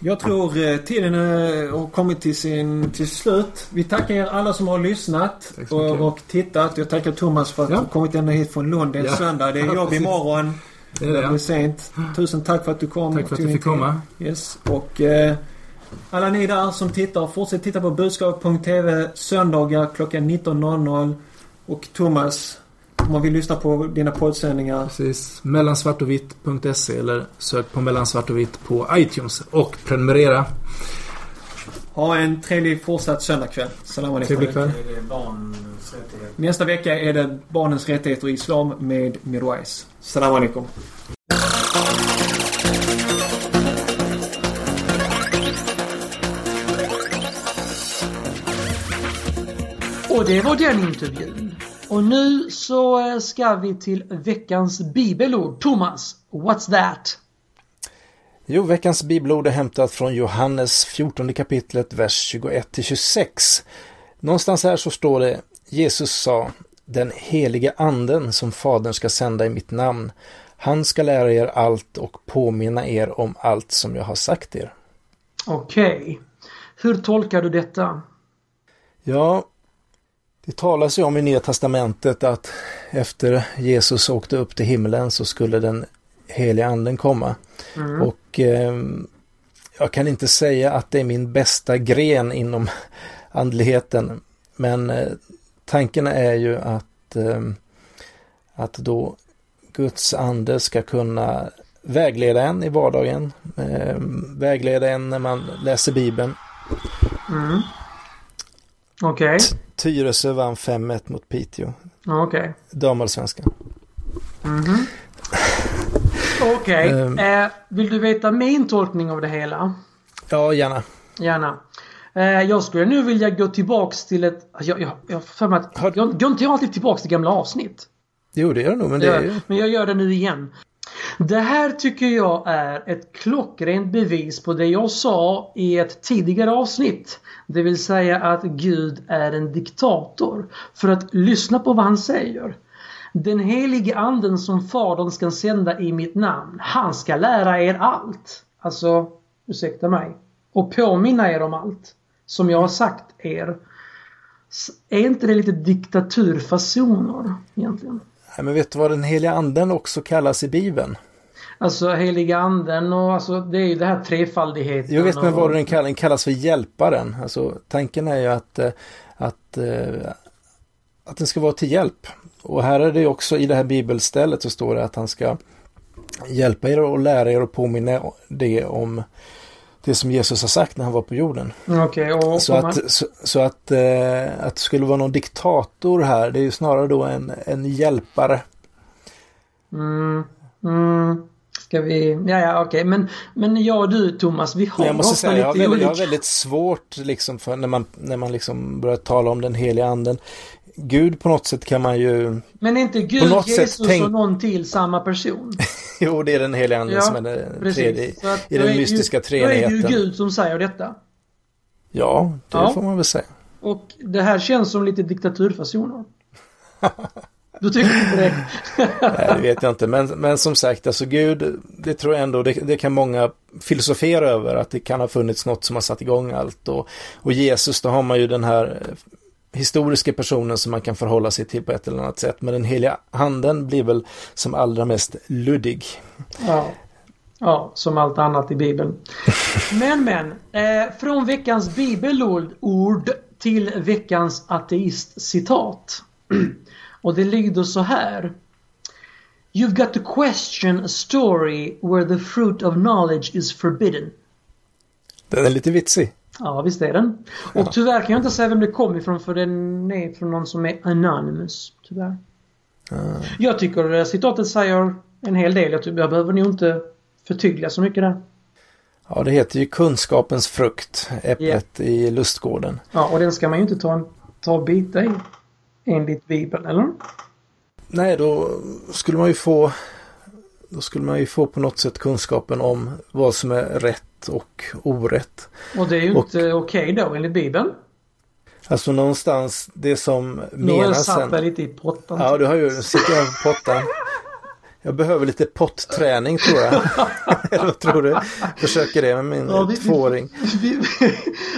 Jag tror tiden har kommit till sin till slut. Vi tackar er alla som har lyssnat och, och tittat. Jag tackar Thomas för att Ja. du kommit ända hit från Lund. Det är Ja. söndag. Det är Ja, jobb precis. imorgon. Det det. blir sent. Tusen tack för att du kom. Tack för att du fick komma. Yes. Och eh, alla ni där som tittar, fortsätt titta på budskap.tv söndagar klockan 19.00. Och Thomas, om man vill lyssna på dina poddsändningar. Precis. Mellansvartovitt.se eller sök på mellansvart och vitt på iTunes och prenumerera. Ha en trevlig fortsatt söndagkväll. Salam alaikum. Trevlig kväll. Nästa vecka är det barnens rättigheter i islam med Mirwais. Salam alaikum. Och det var den intervjun. Och nu så eh, ska vi till veckans bibelord. Thomas, what's that? Jo, veckans bibelord är hämtat från Johannes 14 kapitlet, vers 21-26. Någonstans här så står det Jesus sa Den helige anden som Fadern ska sända i mitt namn han ska lära er allt och påminna er om allt som jag har sagt er. Okej. Hur tolkar du detta? Ja, det talas ju om i Nya Testamentet att efter Jesus åkte upp till himlen så skulle den heliga anden komma. Mm. Och eh, jag kan inte säga att det är min bästa gren inom andligheten. Men eh, tanken är ju att, eh, att då Guds ande ska kunna vägleda en i vardagen. Eh, vägleda en när man läser Bibeln. Mm. Okej. Tyresö vann 5-1 mot Piteå. Okej. Damallsvenskan. Mhm. Okej. Ehm. Eh, vill du veta min tolkning av det hela? Ja, gärna. Gärna. Eh, jag skulle nu vilja gå tillbaks till ett... Jag, jag, jag för mig att... Har- Jag, går inte jag alltid tillbaks till gamla avsnitt? Jo, det gör det nog, men det är ju... Men jag gör det nu igen. Det här tycker jag är ett klockrent bevis på det jag sa i ett tidigare avsnitt. Det vill säga att Gud är en diktator. För att lyssna på vad han säger. Den helige anden som Fadern ska sända i mitt namn, han ska lära er allt. Alltså, ursäkta mig. Och påminna er om allt. Som jag har sagt er. Är inte det lite diktaturfasoner egentligen? Nej, men vet du vad den heliga anden också kallas i Bibeln? Alltså heliga anden och alltså det är ju det här trefaldigheten. Jag vet men vad den kallas, den kallas för hjälparen. Alltså tanken är ju att, eh, att, eh, att den ska vara till hjälp. Och här är det också i det här bibelstället så står det att han ska hjälpa er och lära er och påminna det om det som Jesus har sagt när han var på jorden. Okej, och Så att, så, så att, eh, att det skulle vara någon diktator här, det är ju snarare då en, en hjälpare. Mm, mm, ska vi... Ja, ja, okej. Men, men jag och du Thomas, vi har jag måste säga, jag har, väldigt, jag har väldigt svårt liksom för när man, när man liksom börjar tala om den heliga anden. Gud på något sätt kan man ju, Men är inte Gud, Jesus tänk- och någon till samma person? jo det är den heliga anden Ja, som är den Precis. tredje, att i den är mystiska ju, Då är det ju treenigheten. Gud som säger detta. Ja, det Ja. får man väl säga. Och det här känns som lite diktaturfasoner. Du tycker inte det? Nej, det vet jag inte. Men, men som sagt, alltså Gud, det tror jag ändå, det, det, kan många filosofera över, att det kan ha funnits något som har satt igång allt. Och, och Jesus, då har man ju den här historiska personen som man kan förhålla sig till på ett eller annat sätt. Men den heliga handen blir väl som allra mest luddig. Ja. Ja, som allt annat i Bibeln. Men men, eh, från veckans bibelord till veckans ateistcitat. Och det lyder så här. You've got to question a story where the fruit of knowledge is forbidden. Den är lite vitsig. Ja, visst är den. Och tyvärr kan jag inte säga vem det kom ifrån för den är från någon som är anonymous. Tyvärr. Mm. Jag tycker citatet säger en hel del. Jag, jag behöver nog inte förtydliga så mycket där. Ja, det heter ju kunskapens frukt, äpplet yeah. i lustgården. Ja, och den ska man ju inte ta, en, ta bita i enligt Bibeln, eller? Nej, då skulle man ju få då skulle man ju få på något sätt kunskapen om vad som är rätt och orätt. Och det är ju och, inte okej okay då enligt Bibeln. Alltså någonstans det som menas sen. Nu har jag satt lite i pottan. Ja, du har ju, sitter jag på pottan. Jag behöver lite potträning tror jag. Eller vad tror du? Försöker det med min ja, vi, tvååring. Vi,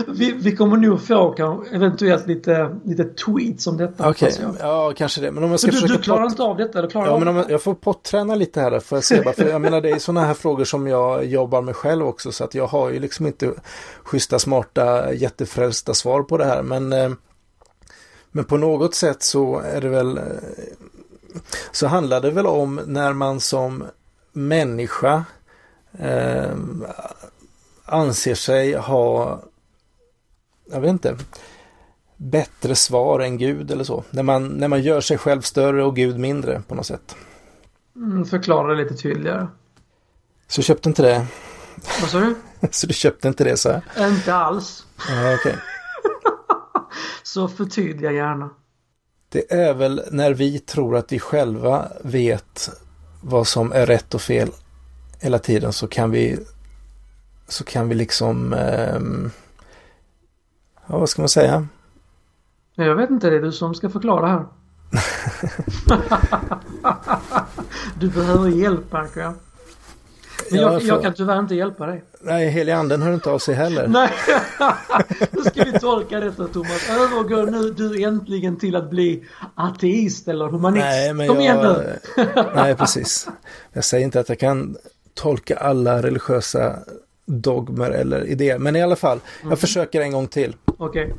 vi, vi, kommer nog få eventuellt lite, lite tweets om detta. Okej, okay. ja kanske det. Men om jag ska du, försöka... Du klarar pot... inte av detta? Eller klarar ja, av men om jag, jag får potträna lite här får jag se. För jag menar det är sådana här frågor som jag jobbar med själv också. Så att jag har ju liksom inte schyssta, smarta, jättefrälsta svar på det här. Men, eh, men på något sätt så är det väl så handlar det väl om när man som människa eh, anser sig ha, jag vet inte, bättre svar än Gud eller så. När man, när man gör sig själv större och Gud mindre på något sätt. Mm, förklara det lite tydligare. Så köpte inte det? Vad sa du? så du köpte inte det så? Inte alls. Ja, okay. så förtydliga gärna. Det är väl när vi tror att vi själva vet vad som är rätt och fel hela tiden så kan vi så kan vi liksom eh, ja vad ska man säga? Jag vet inte, det är du som ska förklara här. du behöver hjälp jag. Men jag, jag, kan tyvärr inte hjälpa dig. Nej, heliga anden hör inte av sig heller. Nej, hur ska vi tolka detta Thomas? Övergår nu du äntligen till att bli ateist eller humanist? Nej, men Kom jag... igen nu. Nej, precis. Jag säger inte att jag kan tolka alla religiösa dogmer eller idéer. Men i alla fall, mm. jag försöker en gång till. Okej. Okay.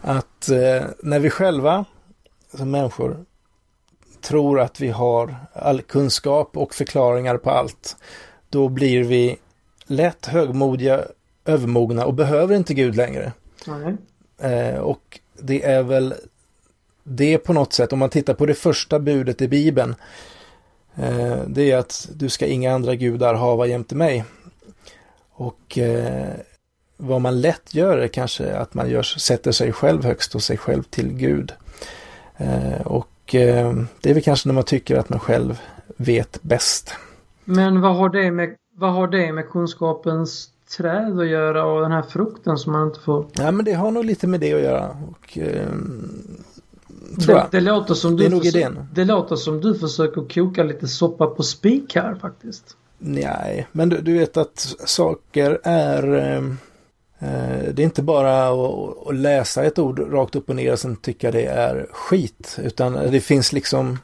Att eh, när vi själva som människor tror att vi har all kunskap och förklaringar på allt då blir vi lätt högmodiga, övermogna och behöver inte Gud längre. Mm. Eh, och det är väl det på något sätt, om man tittar på det första budet i Bibeln, eh, det är att du ska inga andra gudar hava jämte mig. Och eh, vad man lätt gör är kanske att man gör, sätter sig själv högst och sig själv till Gud. Och det är väl kanske när man tycker att man själv vet bäst. Men vad har det med, vad har det med kunskapens träd att göra och den här frukten som man inte får? Ja men det har nog lite med det att göra. Och, eh, det, det, låter som det du försöker, det låter som du försöker koka lite soppa på spik här faktiskt. Nej, men du, du vet att saker är eh, eh det är inte bara att, att, läsa ett ord rakt upp och ner och sen tycka det är skit. Utan det finns liksom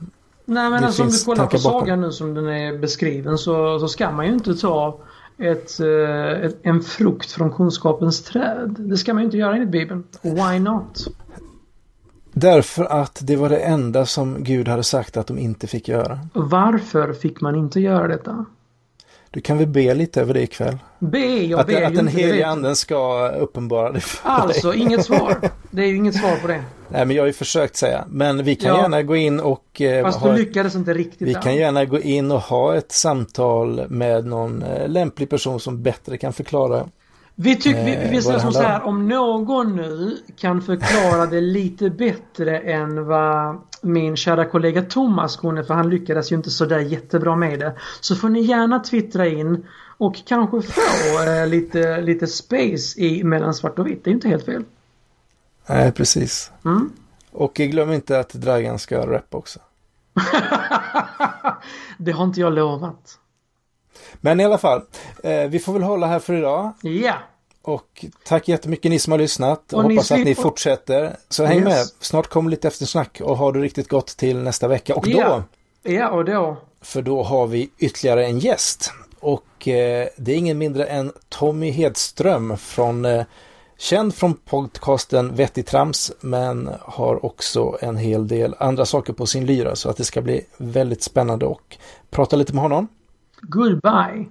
Nej men alltså om du kollar på sagan nu som den är beskriven så, så ska man ju inte ta ett, eh, ett, en frukt från kunskapens träd. Det ska man ju inte göra enligt Bibeln. Why not? Därför att det var det enda som Gud hade sagt att de inte fick göra. Varför fick man inte göra detta? Du kan väl be lite över det ikväll? Be? Jag att, ber Att den helige anden ska uppenbara det för Alltså, dig. inget svar. Det är ju inget svar på det. Nej, men jag har ju försökt säga. Men vi kan ja. gärna gå in och... Eh, Fast du lyckades inte riktigt. Vi där. kan gärna gå in och ha ett samtal med någon eh, lämplig person som bättre kan förklara vi, tycker, vi, vi säger som så här, om någon nu kan förklara det lite bättre än vad min kära kollega Thomas kunde, för han lyckades ju inte sådär jättebra med det. Så får ni gärna twittra in och kanske få eh, lite, lite space i mellan svart och vitt. Det är inte helt fel. Nej, precis. Mm. Och glöm inte att Dragan ska rappa också. det har inte jag lovat. Men i alla fall, eh, vi får väl hålla här för idag. Ja. Och tack jättemycket ni som har lyssnat. Och, hoppas att ni fortsätter. Så häng Yes. med. Snart kommer lite eftersnack och ha det riktigt gott till nästa vecka. Och då, Ja. Ja, och då. för då har vi ytterligare en gäst. Och eh, det är ingen mindre än Tommy Hedström från eh, Känd från podcasten Vettig Trams men har också en hel del andra saker på sin lyra så att det ska bli väldigt spännande och prata lite med honom. Goodbye.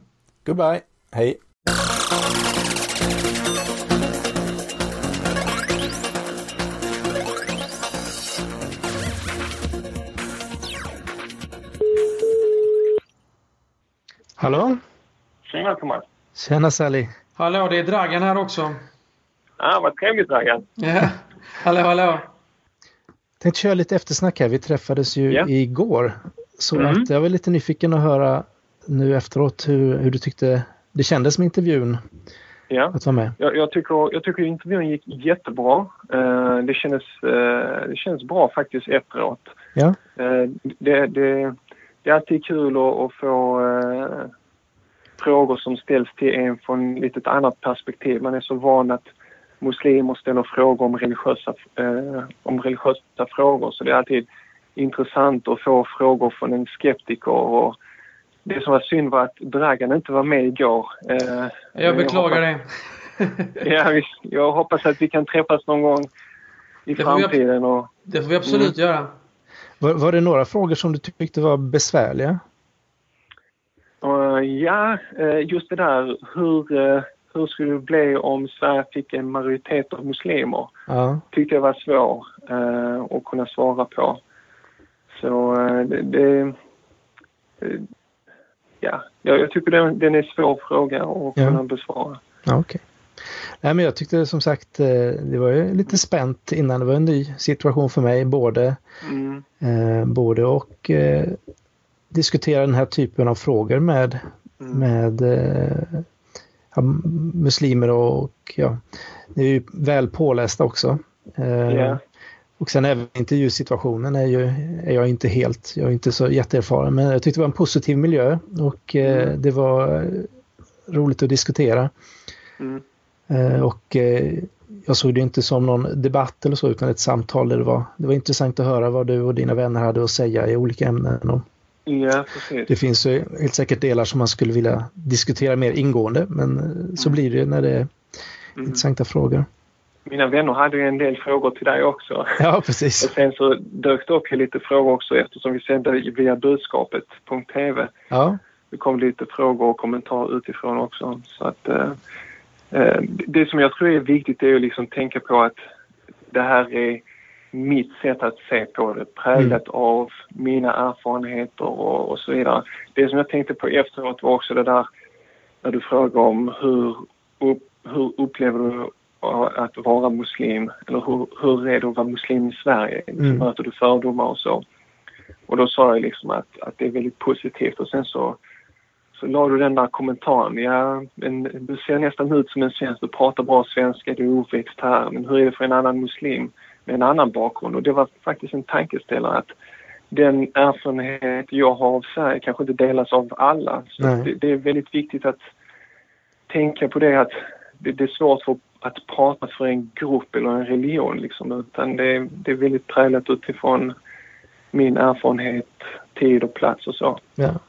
Goodbye, hej! Hallå? Tjena Thomas. Tjena Sally! Hallå, det är Dragan här också. Ah, vad trevligt Dragan. Ja. Hallå, hallå. Tänkte köra lite eftersnack här. Vi träffades ju Ja. igår. Så Mm. att jag var lite nyfiken att höra nu efteråt hur, hur du tyckte det kändes med intervjun Ja. att vara med. Jag, jag, tycker, jag tycker intervjun gick jättebra. Eh, det, kändes, eh, det känns bra faktiskt efteråt. Ja, Eh, det, det, det är alltid kul att, att få frågor som ställs till en från lite ett annat perspektiv. Man är så van att muslimer ställer frågor om religiösa, eh, om religiösa frågor så det är alltid intressant att få frågor från en skeptiker. Och det som var synd var att Dragan inte var med igår. Eh, Jag beklagar det. Ja, visst. Jag hoppas att vi kan träffas någon gång i Det får vi ab- framtiden. Och, Det får vi absolut göra. var, var det några frågor som du tyckte var besvärliga? och, ja, eh, just det där hur, eh, hur skulle det bli om Sverige fick en majoritet av muslimer? Ja, tyckte jag var svår eh, att kunna svara på. Så eh, det... det eh, ja, jag, tycker den, den är en svår fråga att Ja. kunna besvara. ja okej. Nej, men jag tyckte som sagt eh, det var ju lite spänt innan. Det var en ny situation för mig både, Mm. eh, både och eh, diskutera den här typen av frågor med, Mm. med eh, ja, muslimer och ja, det är ju väl pålästa också. Ja. Och sen även intervjusituationen är, ju, är jag inte helt, jag är inte så jätteerfaren men jag tyckte det var en positiv miljö och eh, Mm. det var roligt att diskutera. Mm. Eh, och eh, jag såg det inte som någon debatt eller så utan ett samtal där det var, det var intressant att höra vad du och dina vänner hade att säga i olika ämnen. Och Ja, det finns ju helt säkert delar som man skulle vilja diskutera mer ingående men eh, så Mm. blir det när det är Mm. intressanta frågor. Mina vänner hade ju en del frågor till dig också. Ja, precis. Och sen så dök det upp lite frågor också eftersom vi sände via budskapet.tv. Ja, Det kom lite frågor och kommentarer utifrån också. Så att, eh, eh, det som jag tror är viktigt är att liksom tänka på att det här är mitt sätt att se på det, präglat av mina erfarenheter och, och så vidare. Det som jag tänkte på efteråt var också det där när du frågar om hur, upp, hur upplever du att vara muslim eller hur, hur är det att vara muslim i Sverige? Mm. Möter du fördomar och så? Och då sa jag liksom att, att det är väldigt positivt och sen så så la du den där kommentaren. Ja, men du ser nästan ut som en svensk. Du pratar bra svenska, du är uppväxt här. Men hur är det för en annan muslim med en annan bakgrund? Och det var faktiskt en tankeställare att den erfarenhet jag har av Sverige kanske inte delas av alla. Så det, det är väldigt viktigt att tänka på det att det, det är svårt för att prata för en grupp eller en religion liksom. Utan det, det är väldigt präglat utifrån min erfarenhet, tid och plats och så. Ja.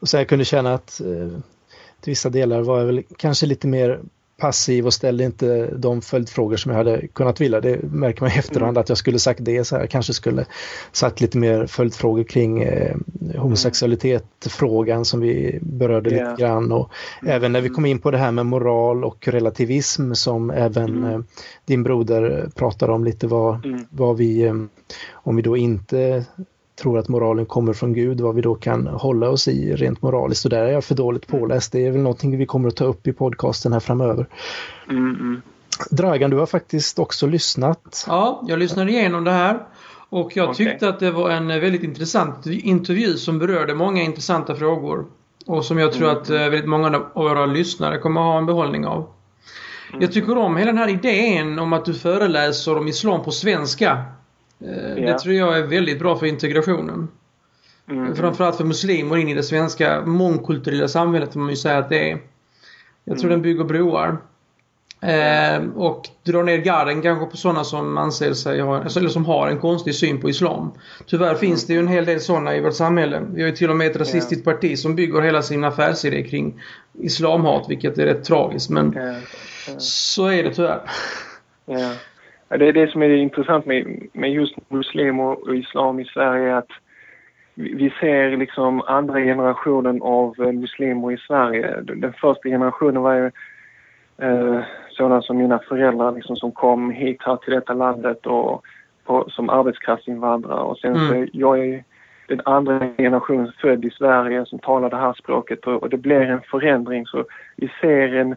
Och så jag kunde känna att eh, till vissa delar var jag väl kanske lite mer passiv och ställde inte de följdfrågor som jag hade kunnat vilja. Det märker man i efterhand att jag skulle sagt det så här. Kanske skulle sagt lite mer följdfrågor kring eh, homosexualitet-frågan som vi berörde Ja. lite grann. Och även när vi kom in på det här med moral och relativism som även Mm. eh, din broder pratar om lite vad, Mm. vad vi, eh, om vi då inte tror att moralen kommer från Gud, vad vi då kan hålla oss i rent moraliskt. Och där är jag för dåligt påläst. Det är väl någonting vi kommer att ta upp i podcasten här framöver. Mm, mm. Dragan, du har faktiskt också lyssnat. Ja, jag lyssnade igenom det här. Och jag Okej. tyckte att det var en väldigt intressant intervju som berörde många intressanta frågor. Och som jag tror att eh, väldigt många av våra lyssnare kommer ha en behållning av. Jag tycker om hela den här idén om att du föreläser om islam på svenska. Eh, Det tror jag är väldigt bra för integrationen. Mm. Framförallt för muslimer in i det svenska mångkulturella samhället får man ju säga att det är. Jag tror den bygger broar. Eh, och drar ner garden kanske på sådana som anser sig ha, alltså, eller som har en konstig syn på Islam. Tyvärr finns det ju en hel del sådana i vårt samhälle. Vi har ju till och med ett rasistiskt parti som bygger hela sin affärsidé kring islamhat, vilket är rätt tragiskt. Men Ja, ja. så är det tyvärr. Det är det som är intressant med, med just muslimer och islam i Sverige att vi ser liksom andra generationen av eh, muslimer i Sverige. Den första generationen var ju eh, sådana som mina föräldrar liksom, som kom hit här till detta landet och på, som arbetskraftsinvandrare och sen så Mm. är jag är den andra generationen född i Sverige som talar det här språket och, och det blir en förändring så vi ser en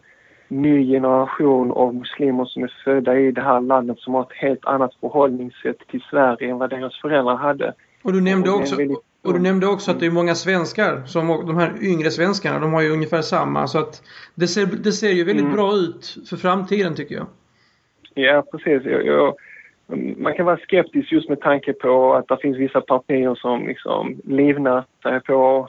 ny generation av muslimer som är födda i det här landet som har ett helt annat förhållningssätt till Sverige än vad deras föräldrar hade. Och du nämnde Och också, väldigt- och du nämnde också att det är många svenskar, som de här yngre svenskarna, de har ju ungefär samma. Så att det ser, det ser ju väldigt Mm. bra ut för framtiden tycker jag. Ja, precis. Jag, jag, man kan vara skeptisk just med tanke på att det finns vissa partier som liksom livnär sig på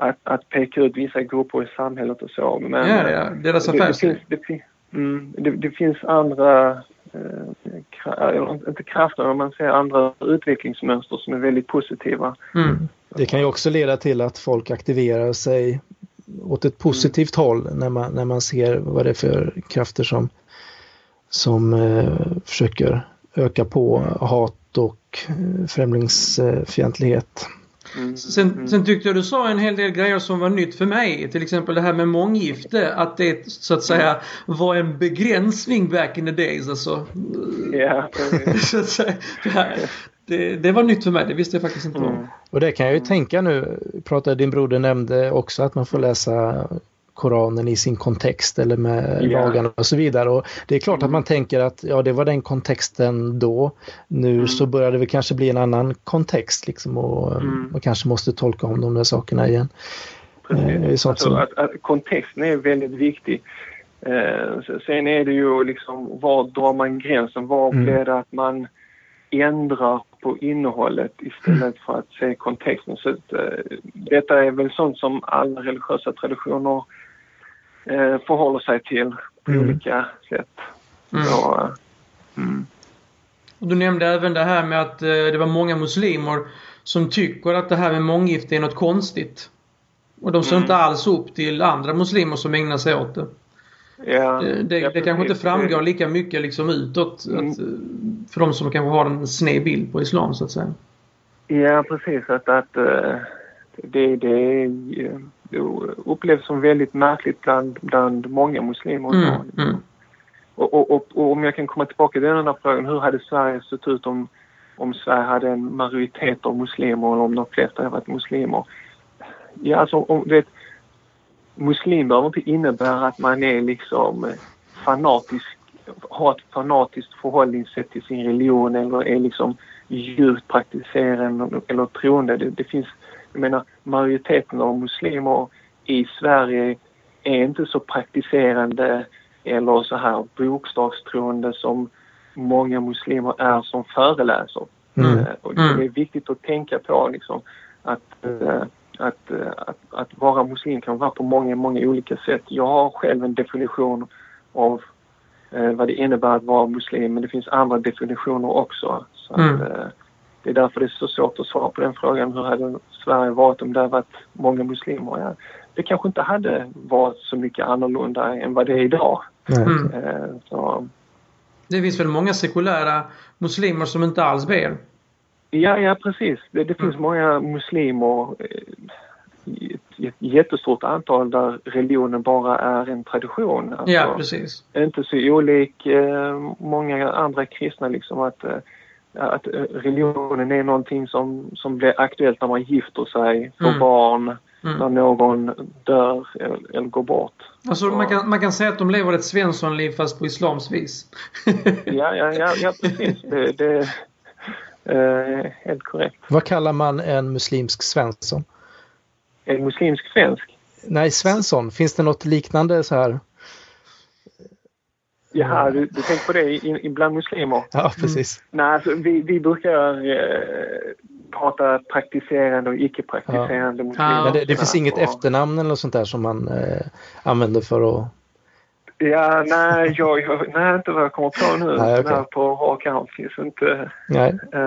att, att peka ut vissa grupper i samhället och så. Men Ja, ja, deras det, det, affärsidé. finns, det, mm, det, det finns andra, eh, inte krafter, men man ser andra utvecklingsmönster som är väldigt positiva. Mm. Det kan ju också leda till att folk aktiverar sig åt ett positivt håll när man, när man ser vad det är för krafter som, som eh, försöker öka på hat och eh, främlingsfientlighet. Mm. Sen, sen tyckte jag du sa en hel del grejer som var nytt för mig. Till exempel det här med månggifte. Att det så att säga var en begränsning back in the days. Alltså. Precis. så att säga, det, här, det, det var nytt för mig. Det visste jag faktiskt inte om. Mm. Och det kan jag ju tänka nu, pratade din broder nämnde också att man får läsa Koranen i sin kontext eller med Ja. lagarna och så vidare. Och det är klart att man tänker att ja, det var den kontexten då. Nu så börjar det väl kanske bli en annan kontext liksom och Mm. man kanske måste tolka om de där sakerna igen. Eh, Precis. sånt Alltså, att, att kontexten är väldigt viktig. Eh, se- sen är det ju liksom, var drar man gränsen? Var Mm. blir det att man ändrar på innehållet istället för att se kontexten? Så att, eh, detta är väl sånt som alla religiösa traditioner eh, förhåller sig till på Mm. olika sätt. Mm. Så, eh, mm. Och du nämnde även det här med att eh, det var många muslimer som tycker att det här med månggifte är något konstigt. Och de ser Mm. inte alls upp till andra muslimer som ägnar sig åt det. ja, Det, det, ja, det kanske inte framgår lika mycket liksom utåt. Mm. Att, eh, för de som kanske har en sned bild på islam så att säga. Ja, precis. Att, att eh, det, det upplevs som väldigt märkligt bland, bland många muslimer. Mm, mm. Och, och, och, och om jag kan komma tillbaka till den här frågan, hur hade Sverige sett ut om, om Sverige hade en majoritet av muslimer eller om de flesta hade varit muslimer? Ja, alltså om vet, muslim behöver inte innebära att man är liksom eh, fanatisk, har ett fanatiskt förhållningssätt till sin religion eller är liksom djupt praktiserande eller troende. Det, det finns, jag menar majoriteten av muslimer i Sverige är inte så praktiserande eller så här bokstavstroende som många muslimer är som föreläser. Mm. Eh, Och det Mm. är viktigt att tänka på liksom att, eh, att, eh, att, att vara muslim kan vara på många, många olika sätt. Jag har själv en definition av eh, vad det innebär att vara muslim men det finns andra definitioner också. Så Mm. att, eh, det är därför det är så svårt att svara på den frågan. Hur hade Sverige varit om det hade varit många muslimer? Ja, det kanske inte hade varit så mycket annorlunda än vad det är idag. Mm. Eh, så, Det finns väl många sekulära muslimer som inte alls ber. Ja, ja precis. Det, det finns många muslimer eh, ett, jättestort antal där religionen bara är en tradition. Alltså, Ja, precis. Inte så olik eh, många andra kristna liksom att, eh, att eh, religionen är någonting som, som blir aktuellt när man gifter sig, får Mm. barn, Mm. när någon dör eller, eller går bort. Alltså man kan, man kan säga att de lever ett Svenssonliv fast på islams vis. Ja, ja, ja, ja precis. Det, det är eh, helt korrekt. Vad kallar man en muslimsk Svensson? En muslimsk svensk Nej, Svensson. Finns det något liknande så här? Jaha, du, du tänker på det i- i- bland muslimer? Ja, precis. Nej, alltså, vi, vi brukar eh, prata praktiserande och icke-praktiserande muslimer. Ja. Men det, det finns inget Och- efternamn eller sånt där som man eh, använder för att... Ja, nej, jag, jag, nej, inte vad jag kommer på nu. Nej. Nej, på rak arm finns inte. Nej. eh,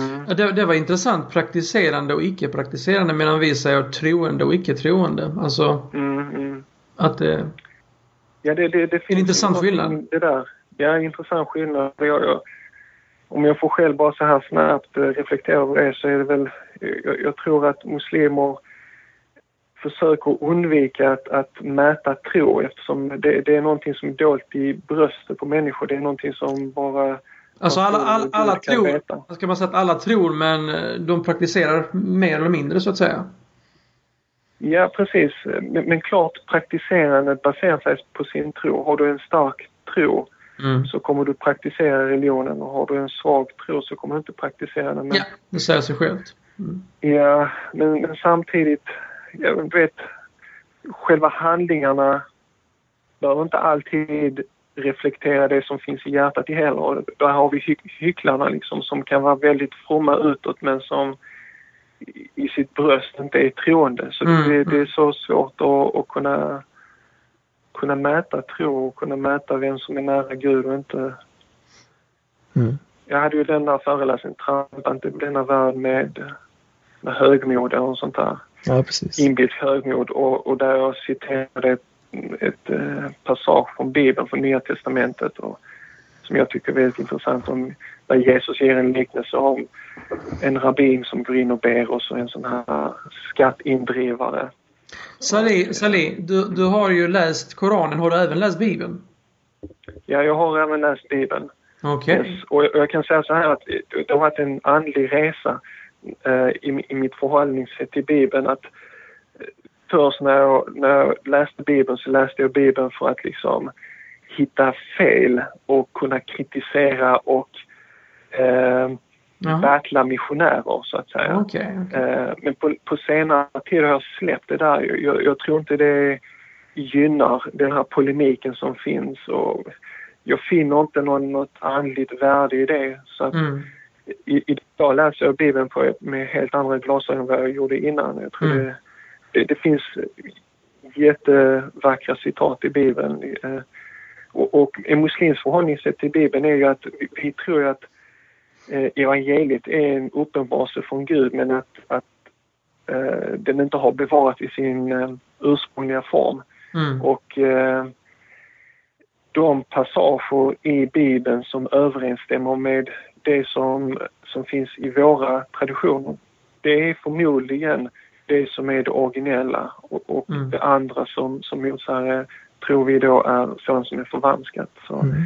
mm. Ja, Det, det var intressant. Praktiserande och icke-praktiserande medan vi säger troende och icke-troende. Alltså Mm, mm. att det... Ja, det, det, det finns intressant någonting skillnad. Det där. Ja, en intressant skillnad. Jag, jag, om jag får själv bara så här snabbt eh, reflektera över det så är det väl... Jag, jag tror att muslimer försöker undvika att, att mäta tro eftersom det, det är någonting som är dolt i bröstet på människor. Det är någonting som bara... Alltså alla, alla, alla tror... Ska man säga att alla tror men eh, de praktiserar mer eller mindre så att säga. Ja, precis. Men, men klart praktiserandet baserar sig på sin tro. Har du en stark tro Mm. så kommer du praktisera religionen och har du en svag tro så kommer du inte praktisera den. Men, Ja, det säger sig självt. ja, men, men samtidigt, jag vet, själva handlingarna behöver inte alltid reflektera det som finns i hjärtat i heller. Där har vi hy- hycklarna liksom som kan vara väldigt fromma utåt men som i- sitt bröst inte är troende. Så Mm, det, det är så svårt att, att kunna, kunna mäta tro och kunna mäta vem som är nära Gud och inte. Mm. Jag hade ju den där föreläsningen, Trampa inte denna värld med, med högmod och sånt där Ja, precis. inbillt högmod och, och där jag citerade ett, ett eh, passage från Bibeln, från Nya Testamentet och, som jag tycker är väldigt intressant om där Jesus ger en liknelse om en rabbin som går in och ber och så en sån här skattindrivare. Salih, Salih du, du har ju läst Koranen. Har du även läst Bibeln? Ja, jag har även läst Bibeln. Okej. Yes. Och jag, jag kan säga så här att det har varit en andlig resa eh, i, i mitt förhållningssätt till Bibeln. Att eh, först när jag, när jag läste Bibeln så läste jag Bibeln för att liksom hitta fel och kunna kritisera och eh, battla missionärer så att säga. Okej. okej. Eh, Men på, på senare tid har jag släppt det där. Jag, jag, tror inte det gynnar den här polemiken som finns och jag finner inte någon, något andligt värde i det. Så att Mm. i, idag läser jag Bibeln på, med helt andra glasögon än vad jag gjorde innan. Jag tror Mm. det, det, det finns jättevackra citat i Bibeln. Eh, Och, och en muslims förhållningssätt till Bibeln är ju att vi, tror ju att evangeliet är en uppenbarelse från Gud men att, att eh, den inte har bevarat i sin eh, ursprungliga form. Mm. Och eh, de passager i Bibeln som överensstämmer med det som, som finns i våra traditioner, det är förmodligen det som är det originella och, och Mm. det andra som, som motsäger tror vi då är sådant som är förvanskat. Så, Mm.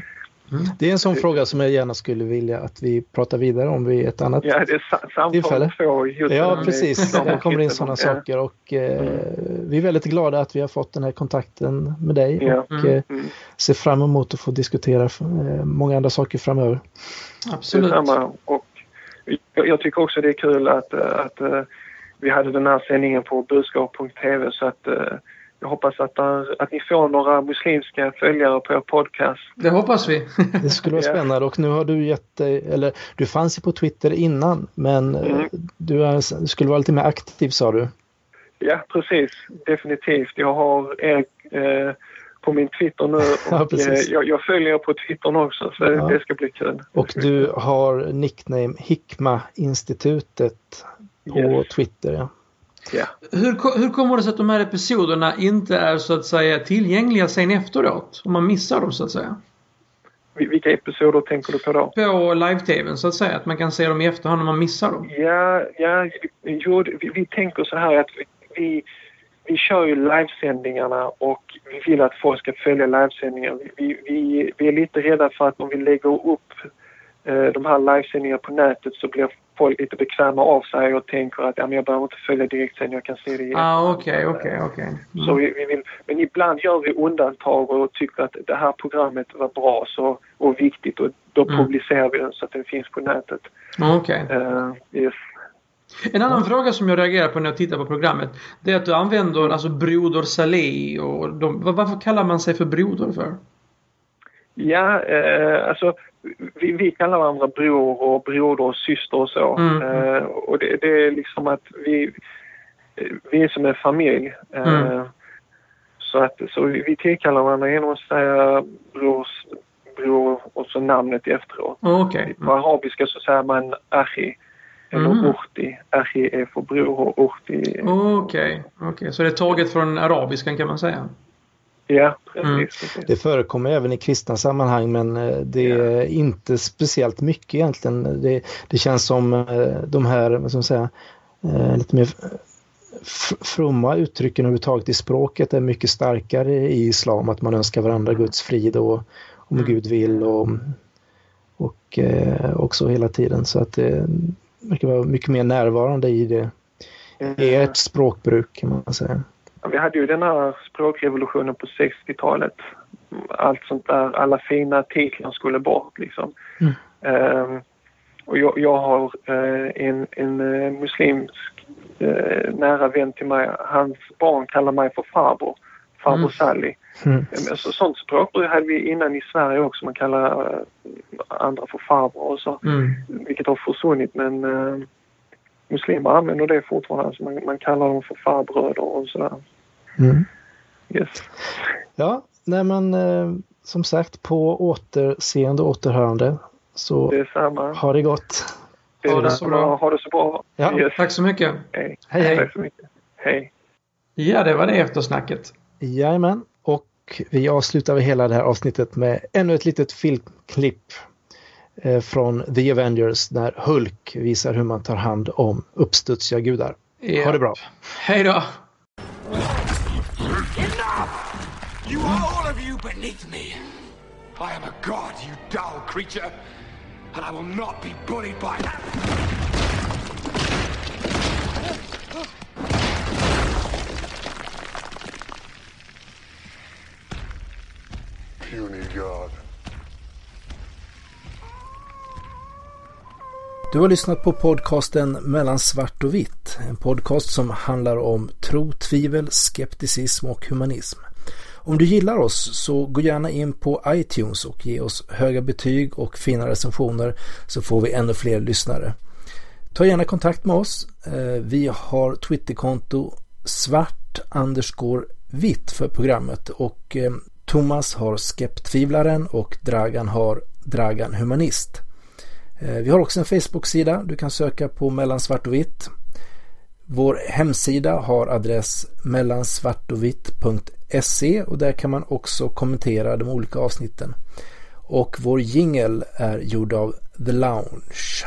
Det är en sån fråga som jag gärna skulle vilja att vi pratar vidare om vid ett annat Ja, det är sa- samtal Tillfälle. två. Det Ja, precis. Det kommer in sådana Ja. saker och eh, vi är väldigt glada att vi har fått den här kontakten med dig Ja. och eh, Mm. ser fram emot att få diskutera eh, många andra saker framöver. Absolut. Och jag, jag tycker också det är kul att, eh, att eh, vi hade den här sändningen på budskap.tv så att eh, jag hoppas att, där, att ni får några muslimska följare på er podcast. Det hoppas vi. Det skulle vara Ja. spännande och nu har du gett dig, eller du fanns ju på Twitter innan men eh, Mm. du, är, skulle vara lite mer aktiv sa du. Ja, precis. Definitivt. Jag har er eh, på min Twitter nu Ja, och precis. eh, jag, jag följer er på Twitter också så Ja. det ska bli kul. Och du har nickname Hikma-institutet på Yes. Twitter. Ja. Ja. Hur, hur kommer det sig att de här episoderna inte är så att säga tillgängliga sen efteråt? Om man missar dem så att säga. Vil- Vilka episoder tänker du på då? På live-tvn så att säga. Att man kan se dem i efterhand om man missar dem. Ja, ja jo, vi, vi tänker så här att vi, vi, kör ju livesändningarna och vi vill att folk ska följa livesändningar. Vi, vi, vi, är lite rädda för att om vi lägger upp de här livesändningarna på nätet så blir folk lite bekväma av sig och tänker att ja, men jag behöver inte följa direktsändning, jag kan se det i Ah, efterhand. okej, okej, okej. Så Mm. vi, vi vill, men ibland gör vi undantag och tycker att det här programmet var bra så, och viktigt och då Mm. publicerar vi den så att den finns på nätet. Okej. Eh, yes. En annan fråga som jag reagerar på när jag tittar på programmet. Det är att du använder alltså Broder Saleh och de, var- varför kallar man sig för broder för? Ja, eh, alltså vi, vi kallar varandra bror och broder och syster och så. Mm. Eh, och det, det är liksom att vi, vi är som en familj. Eh, Mm. Så att så vi, vi tillkallar varandra genom att säga brors, bror och så namnet efteråt. Okej. På arabiska så säger man achi eller Mm. urti. Achi är för bror och urti. Okej, okej. Så det är taget från arabiskan kan man säga? Ja, precis. Mm. precis. Det förekommer även i kristna sammanhang men eh, det är inte speciellt mycket egentligen. Det, det känns som eh, de här, vad ska man säga, eh, lite mer fromma uttrycken överhuvudtaget i språket är mycket starkare i islam. Att man önskar varandra Guds frid och om Mm. Gud vill och, och eh, också hela tiden. Så att det verkar vara mycket mer närvarande i det. I ert språkbruk kan man säga. Vi hade ju den här språkrevolutionen på 60-talet. Allt sånt där, alla fina titlar skulle bort liksom. Mm. Ehm, och jag, jag har eh, en, en eh, muslimsk eh, nära vän till mig. Hans barn kallar mig för farbror. Farbror Mm. Sally. Mm. Men Så, sånt språkbruk hade vi innan i Sverige också. Man kallar andra för farbror och så. Mm. Vilket har försvunnit men muslimer använder det fortfarande. Alltså man, man kallar dem för farbröder och sådär. Mm. Yes. Ja, nej men eh, som sagt på återseende och återhörande. Så Det är samma. ha det gott. Det Ha det så bra. Ha det så bra. Ja. Yes. Tack så mycket. Hej. Hej, hej. Tack så mycket. Hej. Ja, det var det eftersnacket. Jajamän. Och vi avslutar hela det här avsnittet med ännu ett litet filmklipp eh, från The Avengers när Hulk visar hur man tar hand om uppstudsiga gudar. Ja. Ha det bra. Hej då! You are all of you beneath me. I am a god, you dull creature, and I will not be bullied by that. Puny god. Du har lyssnat på podcasten Mellan svart och vitt. En podcast som handlar om tro, tvivel, skepticism och humanism. Om du gillar oss så gå gärna in på iTunes och ge oss höga betyg och fina recensioner så får vi ännu fler lyssnare. Ta gärna kontakt med oss. Eh, vi har Twitterkonto svart underscore vitt för programmet och eh, Thomas har Skeptvivlaren och Dragan har Dragan Humanist. Eh, vi har också en Facebook-sida. Du kan söka på mellan svart och vitt. Vår hemsida har adress mellansvartovitt.se och där kan man också kommentera de olika avsnitten. Och vår jingel är gjord av The Lounge.